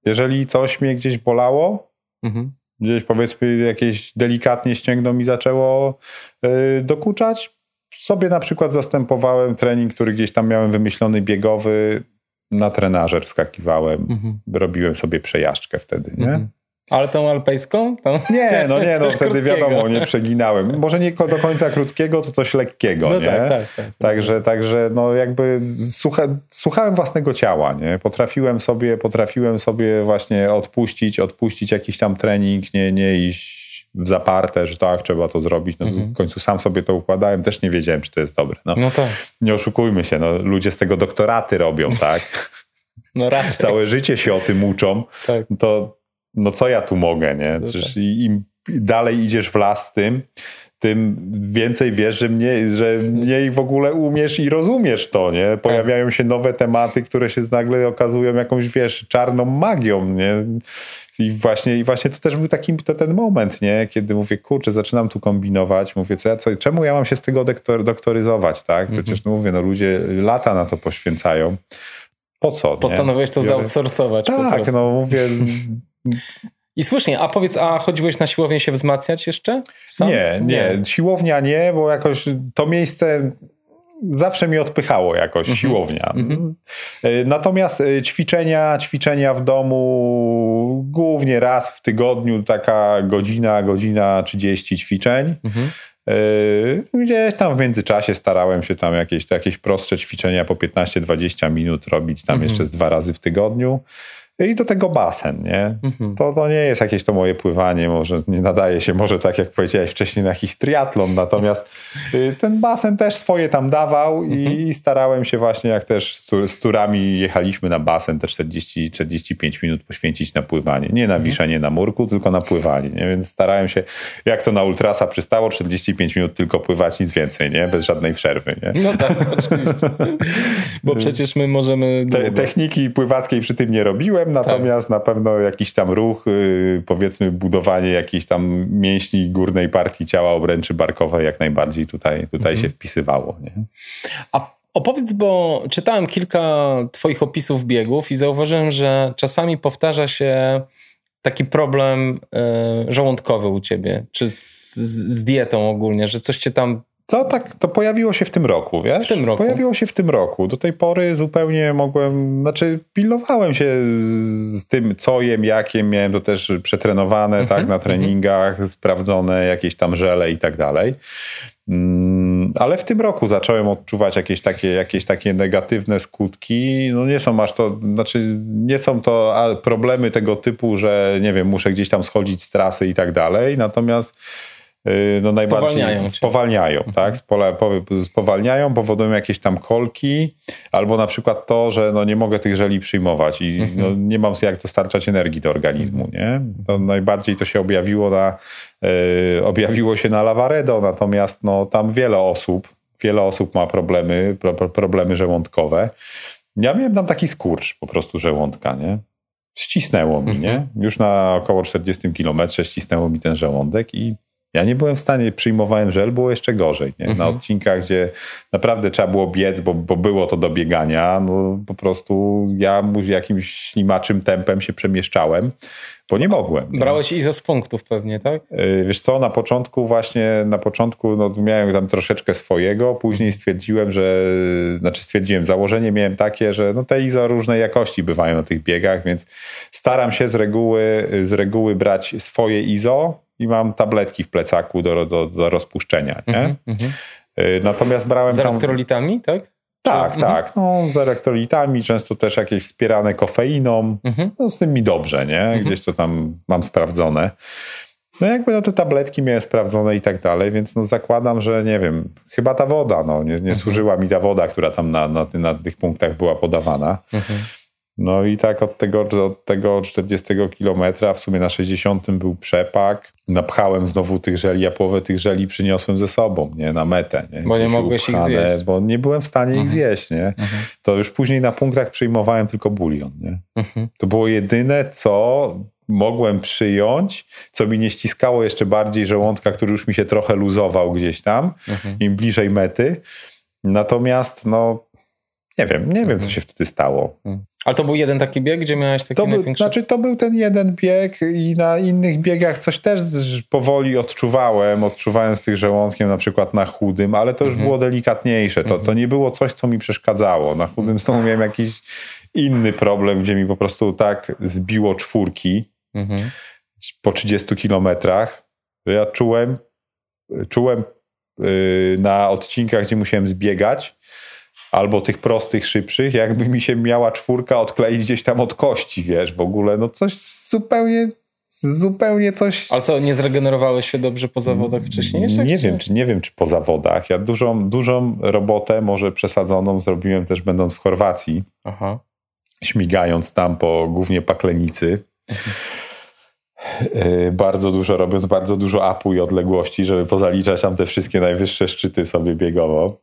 Jeżeli coś mnie gdzieś bolało, Mhm. gdzieś powiedzmy jakieś delikatnie ścięgno mi zaczęło y, dokuczać, sobie na przykład zastępowałem trening, który gdzieś tam miałem wymyślony biegowy, na trenażer wskakiwałem, Mhm. robiłem sobie przejażdżkę wtedy, nie? Mhm. Ale tą alpejską? Tą nie, no nie, no wtedy krótkiego. wiadomo, nie przeginałem. Może nie do końca krótkiego, to coś lekkiego, no nie? Tak, tak, tak. Także, także no jakby słucha, słuchałem własnego ciała, nie? Potrafiłem sobie, potrafiłem sobie właśnie odpuścić, odpuścić jakiś tam trening, nie, nie iść w zaparte, że tak, trzeba to zrobić. No, mhm. W końcu sam sobie to układałem, też nie wiedziałem, czy to jest dobre. No, no tak. Nie oszukujmy się, no, ludzie z tego doktoraty robią, tak? No raczej. Całe życie się o tym uczą. Tak. To no co ja tu mogę, nie? No Przecież tak. im dalej idziesz w las tym, tym więcej wiesz, że mniej, że mniej w ogóle umiesz i rozumiesz to, nie? Tak. Pojawiają się nowe tematy, które się nagle okazują jakąś, wiesz, czarną magią, nie? I właśnie, I właśnie to też był taki to ten moment, nie? Kiedy mówię, kurczę, zaczynam tu kombinować, mówię, co ja, co, czemu ja mam się z tego doktor, doktoryzować, tak? Mhm. Przecież, no mówię, no ludzie lata na to poświęcają. Po co? Postanowiłeś to zaoutsourcować. Tak, no mówię, I słusznie, a powiedz, a chodziłeś na siłownię się wzmacniać jeszcze? Sam? Nie, nie, nie, siłownia nie, bo jakoś to miejsce zawsze mi odpychało jakoś, mm -hmm. siłownia. Mm -hmm. Natomiast e, ćwiczenia, ćwiczenia w domu głównie raz w tygodniu, taka godzina, godzina 30 ćwiczeń. Mm -hmm. Gdzieś tam w międzyczasie starałem się tam jakieś, jakieś prostsze ćwiczenia po 15-20 minut robić tam mhm. jeszcze z dwa razy w tygodniu. I do tego basen, nie? Mhm. To, to nie jest jakieś to moje pływanie, może nie nadaje się, może tak jak powiedziałeś wcześniej, na jakiś triatlon, natomiast y, ten basen też swoje tam dawał mhm. i starałem się właśnie, jak też z, z turami jechaliśmy na basen, te 40-45 minut poświęcić na pływanie. Nie na mhm. wiszenie na murku, tylko na pływanie, nie? Więc starałem się, jak to na ultrasa przystało, 45 minut tylko pływać, nic więcej, nie? Bez żadnej przerwy, nie? No tak, oczywiście. Bo przecież my możemy... Te, techniki pływackiej przy tym nie robiłem, natomiast tak. na pewno jakiś tam ruch, y, powiedzmy budowanie jakiejś tam mięśni górnej partii ciała obręczy barkowej jak najbardziej tutaj, tutaj mhm. się wpisywało. Nie? A opowiedz, bo czytałem kilka twoich opisów biegów i zauważyłem, że czasami powtarza się taki problem y, żołądkowy u ciebie, czy z, z, dietą ogólnie, że coś cię tam to tak, to pojawiło się w tym roku, wiesz? W tym roku. Pojawiło się w tym roku. Do tej pory zupełnie mogłem, znaczy pilnowałem się z tym, co jem, jakie miałem to też przetrenowane, mm -hmm, tak, na treningach, mm -hmm. sprawdzone jakieś tam żele i tak dalej. Mm, ale w tym roku zacząłem odczuwać jakieś takie, jakieś takie negatywne skutki. No nie są aż to, znaczy nie są to problemy tego typu, że nie wiem, muszę gdzieś tam schodzić z trasy i tak dalej. Natomiast no najbardziej spowalniają, spowalniają mhm. tak? Spowalniają, powodują jakieś tam kolki, albo na przykład to, że no nie mogę tych żeli przyjmować i mhm. no nie mam jak dostarczać energii do organizmu, nie? To najbardziej to się objawiło na, yy, objawiło się na Lavaredo, natomiast no tam wiele osób, wiele osób ma problemy, pro, problemy żołądkowe. Ja miałem tam taki skurcz po prostu żołądka, nie? Ścisnęło mi, nie? Mhm. Już na około 40 kilometrze ścisnęło mi ten żołądek i ja nie byłem w stanie, przyjmowałem żel, było jeszcze gorzej. Nie? Na mhm. odcinkach, gdzie naprawdę trzeba było biec, bo, bo było to do biegania, no po prostu ja jakimś ślimaczym tempem się przemieszczałem, bo nie mogłem. Nie? Brałeś izo z punktów pewnie, tak? Yy, wiesz co, na początku właśnie, na początku no, miałem tam troszeczkę swojego, później stwierdziłem, że, znaczy stwierdziłem, założenie miałem takie, że no te izo różnej jakości bywają na tych biegach, więc staram się z reguły, z reguły brać swoje izo, i mam tabletki w plecaku do, do, do rozpuszczenia. Nie? Mm -hmm. Natomiast brałem. Z elektrolitami, tak? Tak, mhm. tak. No, z elektrolitami, często też jakieś wspierane kofeiną. Mhm. No, z tym mi dobrze, nie? Mhm. Gdzieś to tam mam sprawdzone. No jakby no, te tabletki miałem sprawdzone i tak dalej, więc no zakładam, że nie wiem, chyba ta woda, no nie, nie służyła mi ta woda, która tam na, na, na tych punktach była podawana. No i tak od tego, od tego 40 kilometra, w sumie na 60 był przepak. Napchałem znowu tych żeli, a połowę tych żeli przyniosłem ze sobą, nie, na metę. Nie? Bo nie mogłeś ich zjeść. Bo nie byłem w stanie mhm. ich zjeść, nie. Mhm. To już później na punktach przyjmowałem tylko bulion, nie. Mhm. To było jedyne, co mogłem przyjąć, co mi nie ściskało jeszcze bardziej żołądka, który już mi się trochę luzował gdzieś tam, mhm. im bliżej mety. Natomiast, no, nie wiem, nie wiem, co mhm. się wtedy stało. Mhm. Ale to był jeden taki bieg, gdzie miałeś taki to był, największy... Znaczy to był ten jeden bieg i na innych biegach coś też powoli odczuwałem, odczuwałem z tych żołądkiem na przykład na chudym, ale to już mhm. było delikatniejsze. To, to nie było coś, co mi przeszkadzało. Na chudym znowu miałem jakiś inny problem, gdzie mi po prostu tak zbiło czwórki, mhm. po 30 kilometrach, ja czułem, czułem yy, na odcinkach, gdzie musiałem zbiegać, albo tych prostych, szybszych, jakby mi się miała czwórka odkleić gdzieś tam od kości, wiesz, w ogóle, no coś zupełnie zupełnie coś. Ale co, nie zregenerowałeś się dobrze po zawodach wcześniej? Nie wiem, czy, nie wiem, czy po zawodach. Ja dużą, dużą robotę, może przesadzoną, zrobiłem też będąc w Chorwacji. Aha. Śmigając tam po głównie Paklenicy. Mhm. Bardzo dużo robiąc, bardzo dużo apu i odległości, żeby pozaliczać tam te wszystkie najwyższe szczyty sobie biegowo.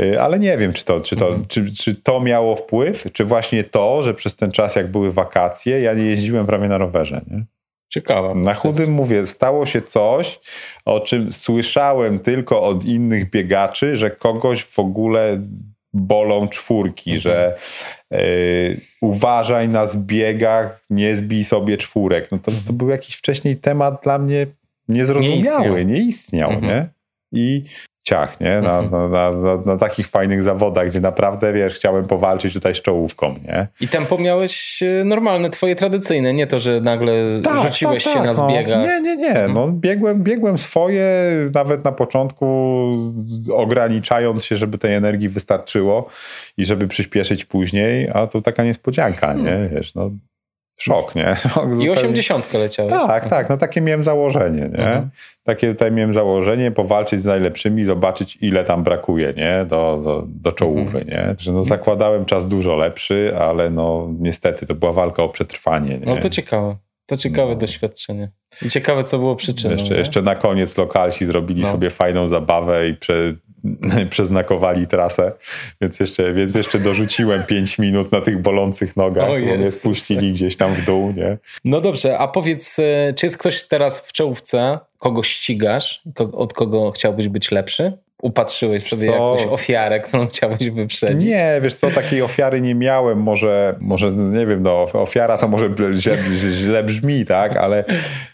Y, ale nie wiem, czy to, czy, to, mhm. czy, czy to miało wpływ, czy właśnie to, że przez ten czas, jak były wakacje, ja nie jeździłem prawie na rowerze. Nie? Ciekawe. Na chudym mówię, stało się coś, o czym słyszałem tylko od innych biegaczy, że kogoś w ogóle bolą czwórki, mhm. że y, uważaj na zbiegach, nie zbij sobie czwórek. No to, to był jakiś wcześniej temat dla mnie niezrozumiały, nie istniał, nie? Istniał, mhm. nie? I ciach, nie? Na, mhm. na, na, na, takich fajnych zawodach, gdzie naprawdę, wiesz, chciałem powalczyć tutaj z czołówką, nie? I tempo miałeś e, normalne, twoje tradycyjne, nie to, że nagle tak, rzuciłeś tak, się tak, na zbiegach. No. Nie, nie, nie. Mhm. No, biegłem, biegłem swoje, nawet na początku ograniczając się, żeby tej energii wystarczyło i żeby przyspieszyć później, a to taka niespodzianka, nie? Hmm. Wiesz, no Szok, nie? Szok I osiemdziesiątkę leciałeś. Tak, tak, no takie miałem założenie, nie? Mhm. Takie tutaj miałem założenie, powalczyć z najlepszymi, zobaczyć ile tam brakuje, nie? Do, do, do czołówy, mhm. nie? Że no zakładałem czas dużo lepszy, ale no niestety to była walka o przetrwanie, nie? No to ciekawe. To ciekawe no. doświadczenie. I ciekawe, co było przyczyną. Jeszcze, jeszcze na koniec lokalsi zrobili no. sobie fajną zabawę i prze, przeznakowali trasę, więc jeszcze, więc jeszcze dorzuciłem 5 minut na tych bolących nogach, o bo mnie spuścili gdzieś tam w dół, nie? No dobrze, a powiedz, e, czy jest ktoś teraz w czołówce, kogo ścigasz, od kogo chciałbyś być lepszy? Upatrzyłeś sobie co? jakąś ofiarę, którą chciałeś wyprzedzić? Nie, wiesz co, takiej ofiary nie miałem. Może, może nie wiem, no, ofiara to może źle, źle brzmi, tak, ale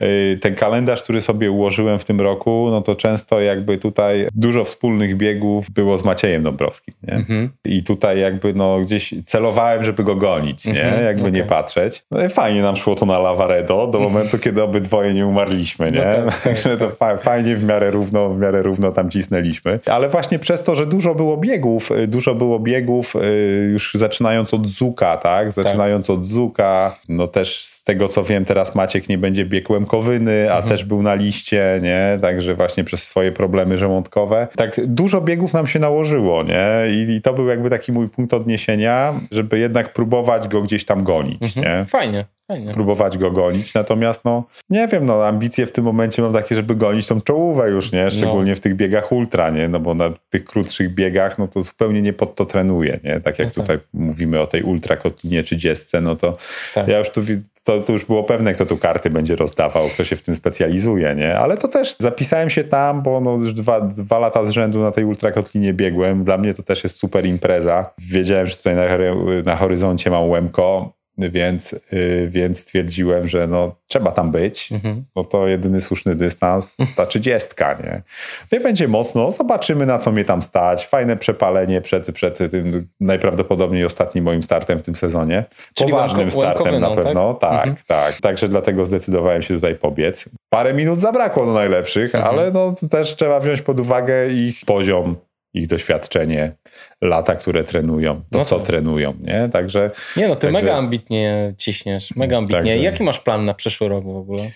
y, ten kalendarz, który sobie ułożyłem w tym roku, no to często jakby tutaj dużo wspólnych biegów było z Maciejem Dąbrowskim, nie? Mhm. I tutaj jakby no gdzieś celowałem, żeby go gonić, nie? Mhm, jakby okay. nie patrzeć. No i fajnie nam szło to na Lavaredo do momentu, kiedy obydwoje nie umarliśmy, nie? No tak, Także tak, to fajnie w miarę równo, w miarę równo tam cisnęliśmy ale właśnie przez to, że dużo było biegów, y, dużo było biegów y, już zaczynając od Zuka, tak? Zaczynając tak. od Zuka, no też z tego co wiem teraz Maciek nie będzie biegł Łemkowyny, a mhm. też był na liście, nie? Także właśnie przez swoje problemy żołądkowe. Tak dużo biegów nam się nałożyło, nie? I, i to był jakby taki mój punkt odniesienia, żeby jednak próbować go gdzieś tam gonić, mhm. nie? Fajnie. Fajnie. próbować go gonić. Natomiast no, nie wiem, no ambicje w tym momencie mam takie, żeby gonić tą czołówę już, nie? Szczególnie no. w tych biegach ultra, nie? No bo na tych krótszych biegach, no to zupełnie nie pod to trenuję, nie? Tak jak no tak. tutaj mówimy o tej ultra kotlinie 30, no to tak. ja już tu to, to, już było pewne, kto tu karty będzie rozdawał, kto się w tym specjalizuje, nie? Ale to też zapisałem się tam, bo no już dwa, dwa lata z rzędu na tej ultrakotlinie biegłem. Dla mnie to też jest super impreza. Wiedziałem, że tutaj na, na horyzoncie mam Łemko więc, yy, więc stwierdziłem, że no, trzeba tam być, mhm. no to jedyny słuszny dystans, ta trzydziestka, nie? No i będzie mocno, zobaczymy na co mnie tam stać, fajne przepalenie przed, przed tym najprawdopodobniej ostatnim moim startem w tym sezonie. Czyli Poważnym startem na pewno, tak, tak, mhm. tak. Także dlatego zdecydowałem się tutaj pobiec. Parę minut zabrakło do najlepszych, mhm. ale no też trzeba wziąć pod uwagę ich poziom ich doświadczenie, lata, które trenują, to no co tak. trenują, nie? Także... Nie no, ty także... mega ambitnie ciśniesz, mega ambitnie. Także... Jaki masz plan na przyszły rok w ogóle?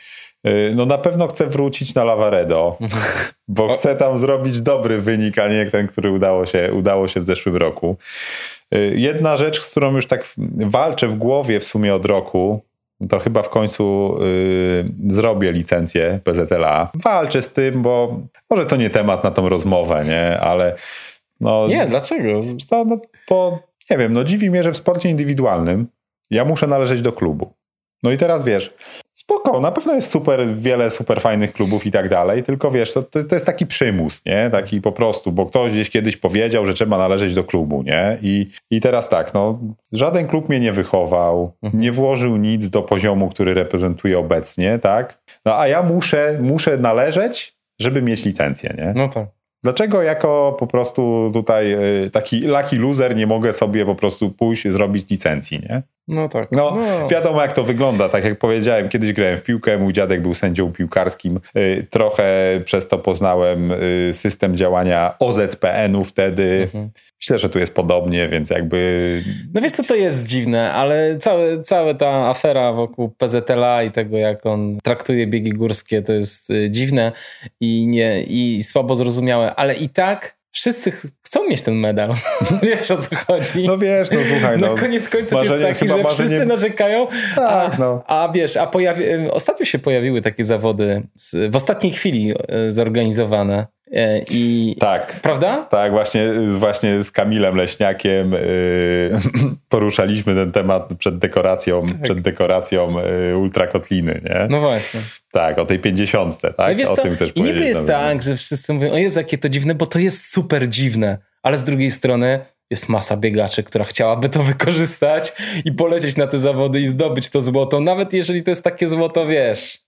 Y, no na pewno chcę wrócić na Lavaredo, bo chcę tam zrobić dobry wynik, a nie ten, który udało się, udało się w zeszłym roku. Y, jedna rzecz, z którą już tak walczę w głowie w sumie od roku, to chyba w końcu yy, zrobię licencję PZLA. Walczę z tym, bo może to nie temat na tą rozmowę, nie? Ale no... Nie, dlaczego? Co, no, bo, nie wiem, no dziwi mnie, że w sporcie indywidualnym ja muszę należeć do klubu. No i teraz wiesz, spoko, na pewno jest super, wiele super fajnych klubów i tak dalej, tylko wiesz, to, to, to, jest taki przymus, nie? Taki po prostu, bo ktoś gdzieś kiedyś powiedział, że trzeba należeć do klubu, nie? I, i teraz tak, no, żaden klub mnie nie wychował, mhm. nie włożył nic do poziomu, który reprezentuje obecnie, tak? No a ja muszę, muszę należeć, żeby mieć licencję, nie? No tak. Dlaczego jako po prostu tutaj y, taki lucky loser nie mogę sobie po prostu pójść zrobić licencji, nie? No tak. No, no, wiadomo jak to wygląda. Tak jak powiedziałem, kiedyś grałem w piłkę, mój dziadek był sędzią piłkarskim. Y, trochę przez to poznałem y, system działania OZPN-u wtedy. Mhm. Myślę, że tu jest podobnie, więc jakby... No wiesz co, to jest dziwne, ale całe, cała ta afera wokół PZLA i tego, jak on traktuje biegi górskie, to jest y, dziwne i, nie, i słabo zrozumiałe, ale i tak wszyscy chcą mieć ten medal. wiesz o co chodzi? No wiesz, no słuchaj. No, no koniec końców jest taki, że marzenie... wszyscy narzekają, tak, a, no. a wiesz, a pojawi... ostatnio się pojawiły takie zawody z, w ostatniej chwili e, zorganizowane. E, I, tak. Prawda? Tak, właśnie, właśnie z Kamilem Leśniakiem yy, poruszaliśmy ten temat przed dekoracją, tak. przed dekoracją yy, Ultrakotliny, nie? No właśnie. Tak, o tej pięćdziesiątce, tak? No o tym też I niby jest tak, że wszyscy mówią, o Jezu, jakie to dziwne, bo to jest super dziwne, ale z drugiej strony jest masa biegaczy, która chciałaby to wykorzystać i polecieć na te zawody i zdobyć to złoto, nawet jeżeli to jest takie złoto, wiesz,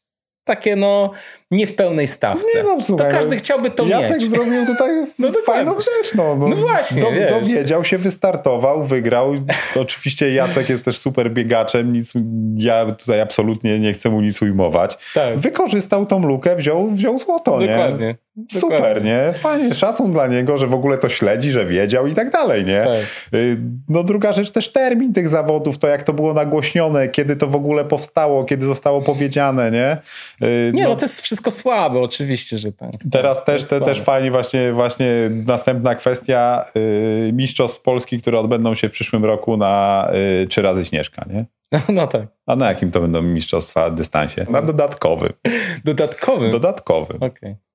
takie no nie w pełnej stawce. Nie no, słuchaj, to każdy chciałby to Jacek mieć. Jacek zrobił tutaj no fajną rzecz. No, no, no właśnie, do, Dowiedział się, wystartował, wygrał. Oczywiście Jacek jest też super biegaczem, nic, ja tutaj absolutnie nie chcę mu nic ujmować. Tak. Wykorzystał tą lukę, wziął, wziął złoto, Dokładnie. nie? Super, Dokładnie. nie? Fajnie, szacun dla niego, że w ogóle to śledzi, że wiedział i tak dalej, nie? Tak. Y, no druga rzecz, też termin tych zawodów, to jak to było nagłośnione, kiedy to w ogóle powstało, kiedy zostało powiedziane, nie? Y, nie, no, no to jest wszystko słabe, oczywiście, że tak. Teraz też, te, też fajnie właśnie, właśnie następna kwestia yy, Mistrzostw Polski, które odbędą się w przyszłym roku na trzy razy Śnieżka, nie? No, no tak. A na jakim to będą mistrzostwa dystansie? Na dodatkowym. Dodatkowym? Dodatkowym. Okej. Okay.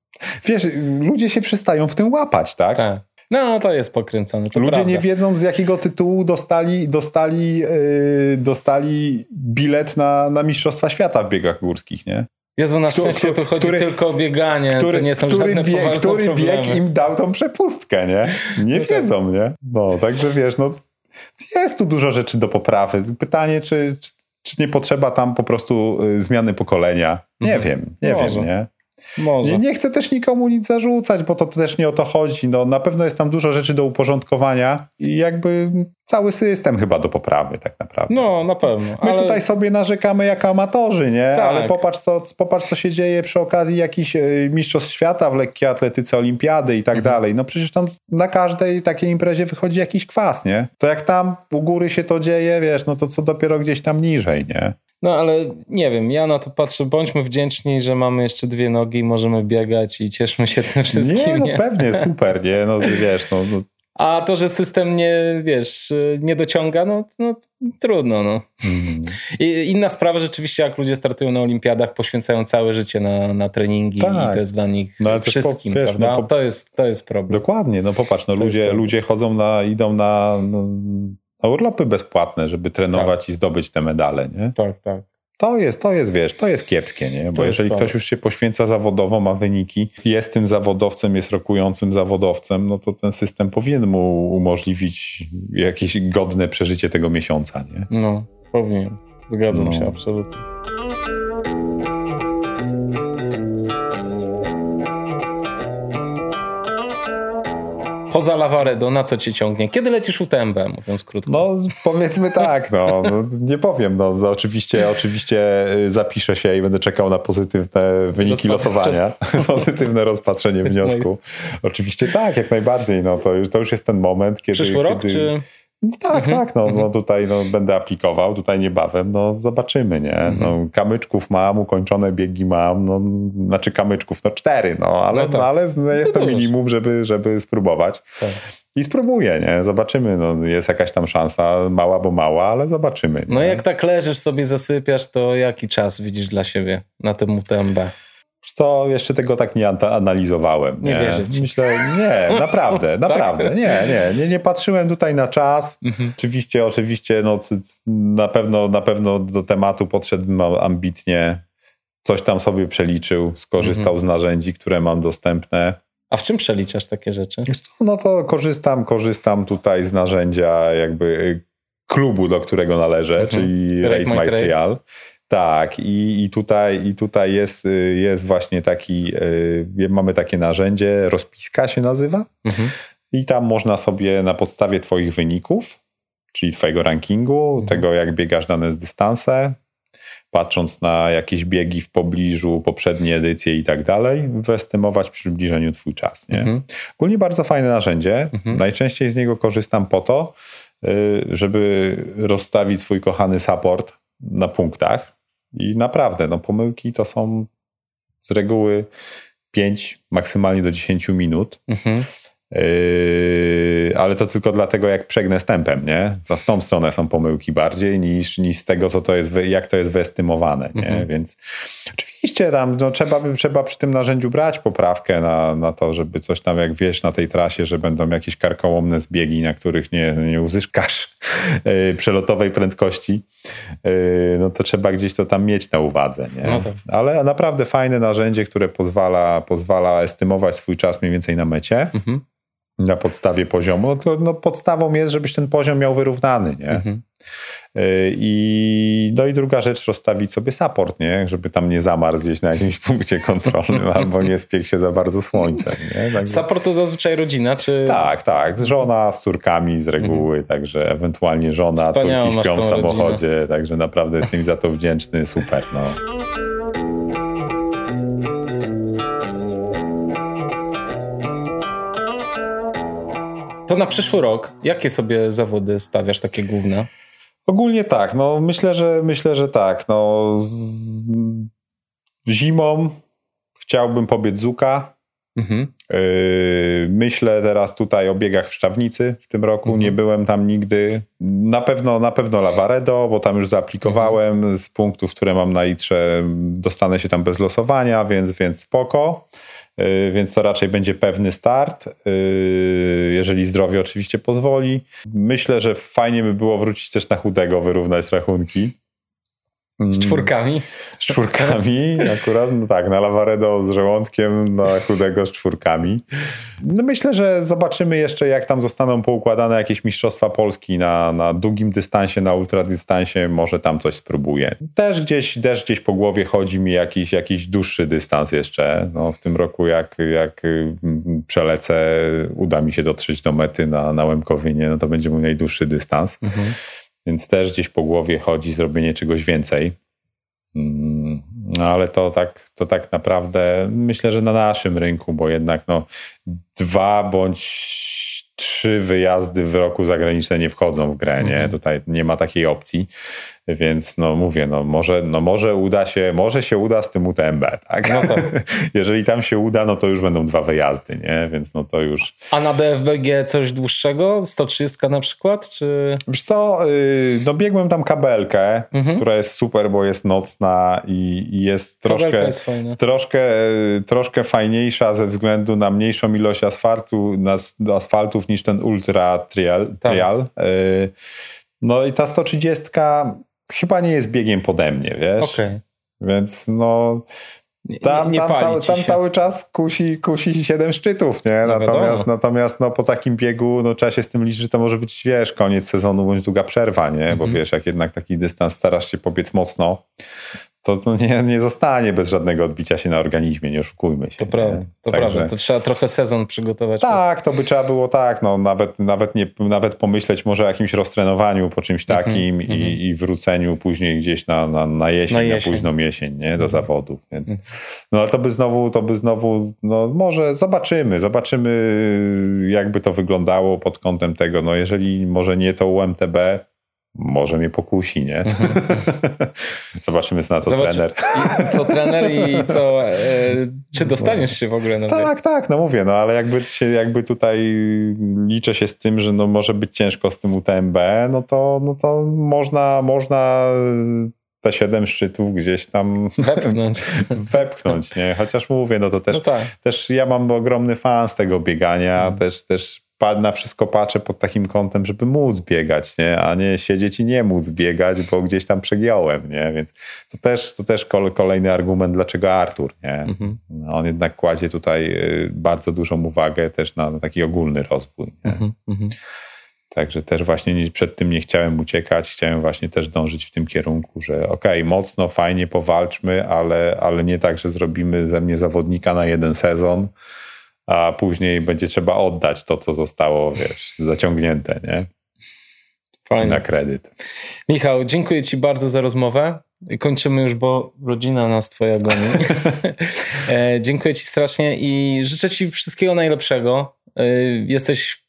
Wiesz, ludzie się przestają w tym łapać, tak? Tak. No, to jest pokręcone. To Ludzie prawda. nie wiedzą, z jakiego tytułu dostali, dostali, yy, dostali bilet na, na Mistrzostwa Świata w biegach górskich, nie? Jezu, na szczęście tu chodzi który, tylko o bieganie, który, to nie są który żadne bieg, Który problemy. bieg im dał tą przepustkę, nie? Nie no wiedzą, nie? No, także wiesz, no jest tu dużo rzeczy do poprawy. Pytanie, czy, czy, czy nie potrzeba tam po prostu y, zmiany pokolenia? Nie mhm. wiem, nie Może. wiem, nie? Może. Nie, chcę też nikomu nic zarzucać, bo to też nie o to chodzi. No, na pewno jest tam dużo rzeczy do uporządkowania i jakby cały system chyba do poprawy tak naprawdę. No, na pewno. My ale... tutaj sobie narzekamy jako amatorzy, nie? Tak. Ale popatrz co, popatrz, co się dzieje przy okazji jakichś e, mistrzostw świata w lekkiej atletyce, olimpiady i tak mhm. dalej. No przecież tam na każdej takiej imprezie wychodzi jakiś kwas, nie? To jak tam u góry się to dzieje, wiesz, no to co dopiero gdzieś tam niżej, nie? No ale nie wiem, ja na to patrzę, bądźmy wdzięczni, że mamy jeszcze dwie nogi i możemy biegać i cieszmy się tym wszystkim. Nie, no nie? pewnie, super, nie? No wiesz, no, no. A to, że system nie, wiesz, nie dociąga, no, no trudno, no. Mm. I inna sprawa, rzeczywiście jak ludzie startują na olimpiadach, poświęcają całe życie na, na treningi tak. i to jest dla nich no, wszystkim, po, wiesz, prawda? No, po... to, jest, to jest problem. Dokładnie, no popatrz, no ludzie, ludzie chodzą na, idą na... No na urlopy bezpłatne, żeby trenować tak. i zdobyć te medale, nie? Tak, tak. To jest, to jest, wiesz, to jest kiepskie, nie? Bo jeżeli ktoś już się poświęca zawodowo, ma wyniki, jest tym zawodowcem, jest rokującym zawodowcem, no to ten system powinien mu umożliwić jakieś godne przeżycie tego miesiąca, nie? No, powinien. Zgadzam no. się absolutnie. Poza Lavaredo, na co cię ciągnie? Kiedy lecisz UTMB, mówiąc krótko? No powiedzmy tak, no, no nie powiem, no, no oczywiście, oczywiście y, zapiszę się i będę czekał na pozytywne wyniki losowania, pozytywne rozpatrzenie wniosku. Oczywiście tak, jak najbardziej, no to już, to już jest ten moment, kiedy... Przyszły rok, kiedy... czy... No tak, mhm. tak, no, no tutaj no, będę aplikował, tutaj niebawem, no zobaczymy, nie? Mhm. No, kamyczków mam, ukończone biegi mam, no, znaczy kamyczków, no cztery, no ale, no, tak. no, ale jest to, to minimum, żeby, żeby spróbować. Tak. I spróbuję, nie? Zobaczymy, no, jest jakaś tam szansa, mała bo mała, ale zobaczymy. Nie? No jak tak leżysz sobie, zasypiasz, to jaki czas widzisz dla siebie na tym UTMB? Co jeszcze tego tak nie analizowałem. Nie, nie wierzę ci. Myślę, nie, naprawdę, tak? naprawdę, nie, nie, nie, nie patrzyłem tutaj na czas. Mhm. Oczywiście, oczywiście, no, na pewno, na pewno do tematu podszedł ambitnie, coś tam sobie przeliczył, skorzystał mhm. z narzędzi, które mam dostępne. A w czym przeliczasz takie rzeczy? No to korzystam, korzystam tutaj z narzędzia jakby klubu, do którego należę, mhm. czyli Rate My Trial. Tak, i, i, tutaj, i tutaj jest, y, jest właśnie taki, y, mamy takie narzędzie, rozpiska się nazywa, mhm. i tam można sobie na podstawie Twoich wyników czyli twojego rankingu, Mhm. tego jak biegasz dane dystanse, patrząc na jakieś biegi w pobliżu, poprzednie edycje i tak dalej, wyestymować w przybliżeniu twój czas. Nie? Mhm. Ogólnie bardzo fajne narzędzie. Mhm. Najczęściej z niego korzystam po to, y, żeby rozstawić swój kochany support na punktach. I naprawdę, no pomyłki to są z reguły 5, maksymalnie do 10 minut. Mhm. Yy, ale to tylko dlatego, jak przegnę z tempem, nie? To w tą stronę są pomyłki bardziej niż, niż z tego, co to jest, jak to jest wyestymowane, nie? Mhm. Więc oczywiście tam no, trzeba, trzeba przy tym narzędziu brać poprawkę na, na to, żeby coś tam, jak wiesz, na tej trasie, że będą jakieś karkołomne zbiegi, na których nie, nie uzyskasz yy, przelotowej prędkości, yy, no to trzeba gdzieś to tam mieć na uwadze, nie? No tak. Ale naprawdę fajne narzędzie, które pozwala, pozwala estymować swój czas mniej więcej na mecie Mhm. Na podstawie poziomu, no to no podstawą jest, żebyś ten poziom miał wyrównany, nie? Mhm. Y, I, no i druga rzecz, rozstawić sobie support, nie? Żeby tam nie zamarł gdzieś na jakimś punkcie kontrolnym albo nie spiekł się za bardzo słońcem, nie? Także- Support to zazwyczaj rodzina, czy... tak, tak. Żona z córkami z reguły, także ewentualnie żona, Mhm. Wspaniałą córki śpią w samochodzie, także naprawdę jestem za to wdzięczny, super, no. To na przyszły rok, jakie sobie zawody stawiasz, takie główne? Ogólnie tak, no myślę, że myślę, że tak. No, z, zimą chciałbym pobiec Zuka. Mhm. Yy, myślę teraz tutaj o biegach w Szczawnicy w tym roku. Mhm. Nie byłem tam nigdy. Na pewno, na pewno Lavaredo, bo tam już zaaplikowałem Mhm. z punktów, które mam na litrze. Dostanę się tam bez losowania, więc, więc spoko. Yy, Więc to raczej będzie pewny start, yy, jeżeli zdrowie oczywiście pozwoli. Myślę, że fajnie by było wrócić też na chudego, wyrównać rachunki. Z czwórkami? Z czwórkami, akurat, no tak, na Lavaredo z żołądkiem, na chudego z czwórkami. No myślę, że zobaczymy jeszcze, jak tam zostaną poukładane jakieś mistrzostwa Polski na, na długim dystansie, na ultradystansie, może tam coś spróbuję. Też gdzieś, też gdzieś po głowie chodzi mi jakiś, jakiś dłuższy dystans jeszcze. No, w tym roku, jak, jak mm, przelecę, uda mi się dotrzeć do mety na, na Łemkowinie, no to będzie mój najdłuższy dystans. Mhm. Więc też gdzieś po głowie chodzi zrobienie czegoś więcej. Mm, No ale to tak, to tak naprawdę myślę, że na naszym rynku, bo jednak no, dwa bądź trzy wyjazdy w roku zagraniczne nie wchodzą w grę, nie? Mhm. Tutaj nie ma takiej opcji. Więc no mówię, no może, no może uda się, może się uda z tym UTMB, tak? No tak. Jeżeli tam się uda, no to już będą dwa wyjazdy, nie? Więc no to już, A na DFBG coś dłuższego? 130 na przykład? Czy... Wiesz co, yy, no biegłem tam kabelkę, Mhm. która jest super, bo jest nocna i, i jest Kabelka troszkę, jest fajna. troszkę, troszkę fajniejsza ze względu na mniejszą ilość asfaltu, na, asfaltów niż ten Ultra Trial. Tak. trial. Yy, no i ta 130 chyba nie jest biegiem pode mnie, wiesz? Okej. Więc no... Nie- Tam, nie tam, pali cały, tam cały czas kusi, kusi siedem szczytów, nie? No natomiast wiadomo. natomiast no, po takim biegu no, trzeba się z tym liczyć, że to może być, wiesz, koniec sezonu bądź długa przerwa, nie? Bo Mhm. wiesz, jak jednak taki dystans starasz się pobiec mocno, to, to nie, nie zostanie bez żadnego odbicia się na organizmie, nie oszukujmy się. To prawda, to Także- prawda. To trzeba trochę sezon przygotować. Tak, to by trzeba było tak, no nawet, nawet, nie, nawet pomyśleć może o jakimś roztrenowaniu po czymś Mhm, takim mhm. i, i wróceniu później gdzieś na, na, na jesień, Na na, jesień. późną jesień, nie, do Mhm. zawodów, więc no ale to by znowu, to by znowu, no może zobaczymy, zobaczymy jakby to wyglądało pod kątem tego, no jeżeli może nie to UMTB, może mnie pokusi, nie? Zobaczymy na co Zobacz, trener. Co trener i co... E, czy dostaniesz się w ogóle na? Tak, tak, no mówię, no ale jakby, się, jakby tutaj liczę się z tym, że no może być ciężko z tym UTMB, no to, no to można, można te siedem szczytów gdzieś tam Wepchnąć. wepchnąć, nie? Chociaż mówię, no to też, No tak. też ja mam ogromny fan z tego biegania, Mhm. też, też na wszystko patrzę pod takim kątem, żeby móc biegać, nie? a nie siedzieć i nie móc biegać, bo gdzieś tam przegiąłem, nie? Więc to też, to też kol- kolejny argument, dlaczego Artur, nie? Mhm. No, on jednak kładzie tutaj y, bardzo dużą uwagę też na, na taki ogólny rozwój. Mhm. Mhm. Także też właśnie nie, przed tym nie chciałem uciekać, chciałem właśnie też dążyć w tym kierunku, że okej, mocno, fajnie powalczmy, ale, ale nie tak, że zrobimy ze mnie zawodnika na jeden sezon, a później będzie trzeba oddać to, co zostało, wiesz, zaciągnięte, nie? Fajnie. na kredyt. Michał, dziękuję Ci bardzo za rozmowę. Kończymy już, bo rodzina nas twoja goni. E, dziękuję Ci strasznie i życzę Ci wszystkiego najlepszego. E, jesteś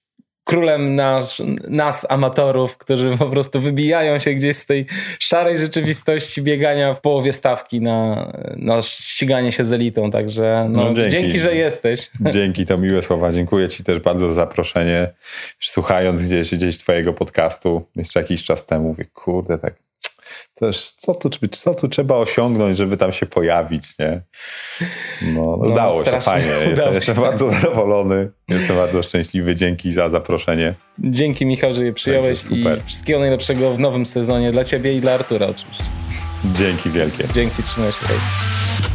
królem nas, nas, amatorów, którzy po prostu wybijają się gdzieś z tej szarej rzeczywistości biegania w połowie stawki na, na ściganie się z elitą. Także no, no dzięki. dzięki. że jesteś. Dzięki, to miłe słowa. Dziękuję Ci też bardzo za zaproszenie. Słuchając gdzieś, gdzieś Twojego podcastu jeszcze jakiś czas temu, mówię, kurde, tak też co tu, co tu trzeba osiągnąć, żeby tam się pojawić, nie? No, no udało się, fajnie. Jestem, jestem bardzo zadowolony, jestem bardzo szczęśliwy. Dzięki za zaproszenie. Dzięki Michał, że je przyjąłeś i wszystkiego najlepszego w nowym sezonie dla Ciebie i dla Artura oczywiście. Dzięki wielkie. Dzięki, trzymaj się.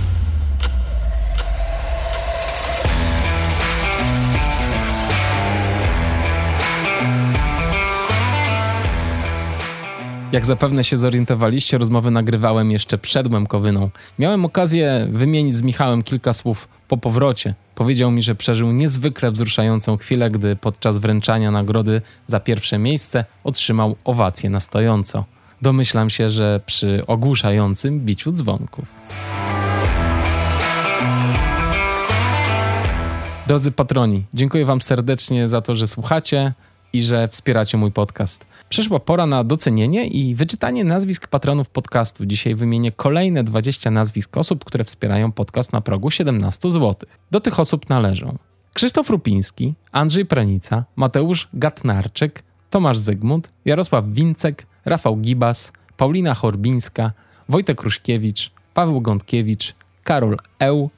Jak zapewne się zorientowaliście, rozmowy nagrywałem jeszcze przed Łemkowyną. Miałem okazję wymienić z Michałem kilka słów po powrocie. Powiedział mi, że przeżył niezwykle wzruszającą chwilę, gdy podczas wręczania nagrody za pierwsze miejsce otrzymał owację na stojąco. Domyślam się, że przy ogłuszającym biciu dzwonków. Drodzy patroni, dziękuję Wam serdecznie za to, że słuchacie i że wspieracie mój podcast. Przyszła pora na docenienie i wyczytanie nazwisk patronów podcastu. Dzisiaj wymienię kolejne 20 nazwisk osób, które wspierają podcast na progu 17 zł. Do tych osób należą Krzysztof Rupiński, Andrzej Pranica, Mateusz Gatnarczyk, Tomasz Zygmunt, Jarosław Wincek, Rafał Gibas, Paulina Horbińska, Wojtek Ruszkiewicz, Paweł Gądkiewicz, Karol Eł,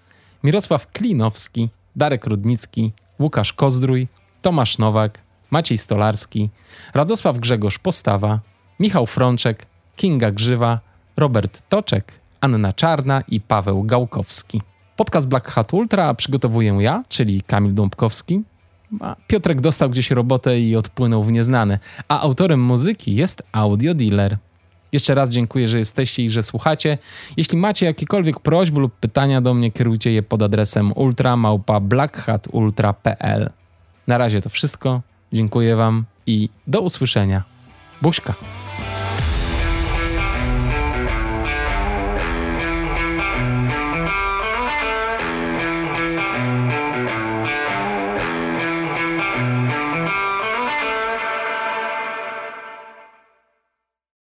Mirosław Klinowski, Darek Rudnicki, Łukasz Kozdrój, Tomasz Nowak, Maciej Stolarski, Radosław Grzegorz Postawa, Michał Frączek, Kinga Grzywa, Robert Toczek, Anna Czarna i Paweł Gałkowski. Podcast Black Hat Ultra przygotowuję ja, czyli Kamil Dąbkowski. Piotrek dostał gdzieś robotę i odpłynął w nieznane, a autorem muzyki jest Audio Dealer. Jeszcze raz dziękuję, że jesteście i że słuchacie. Jeśli macie jakiekolwiek prośby lub pytania do mnie, kierujcie je pod adresem ultramałpa.blackhatultra.pl. Na razie to wszystko. Dziękuję Wam i do usłyszenia. Buźka.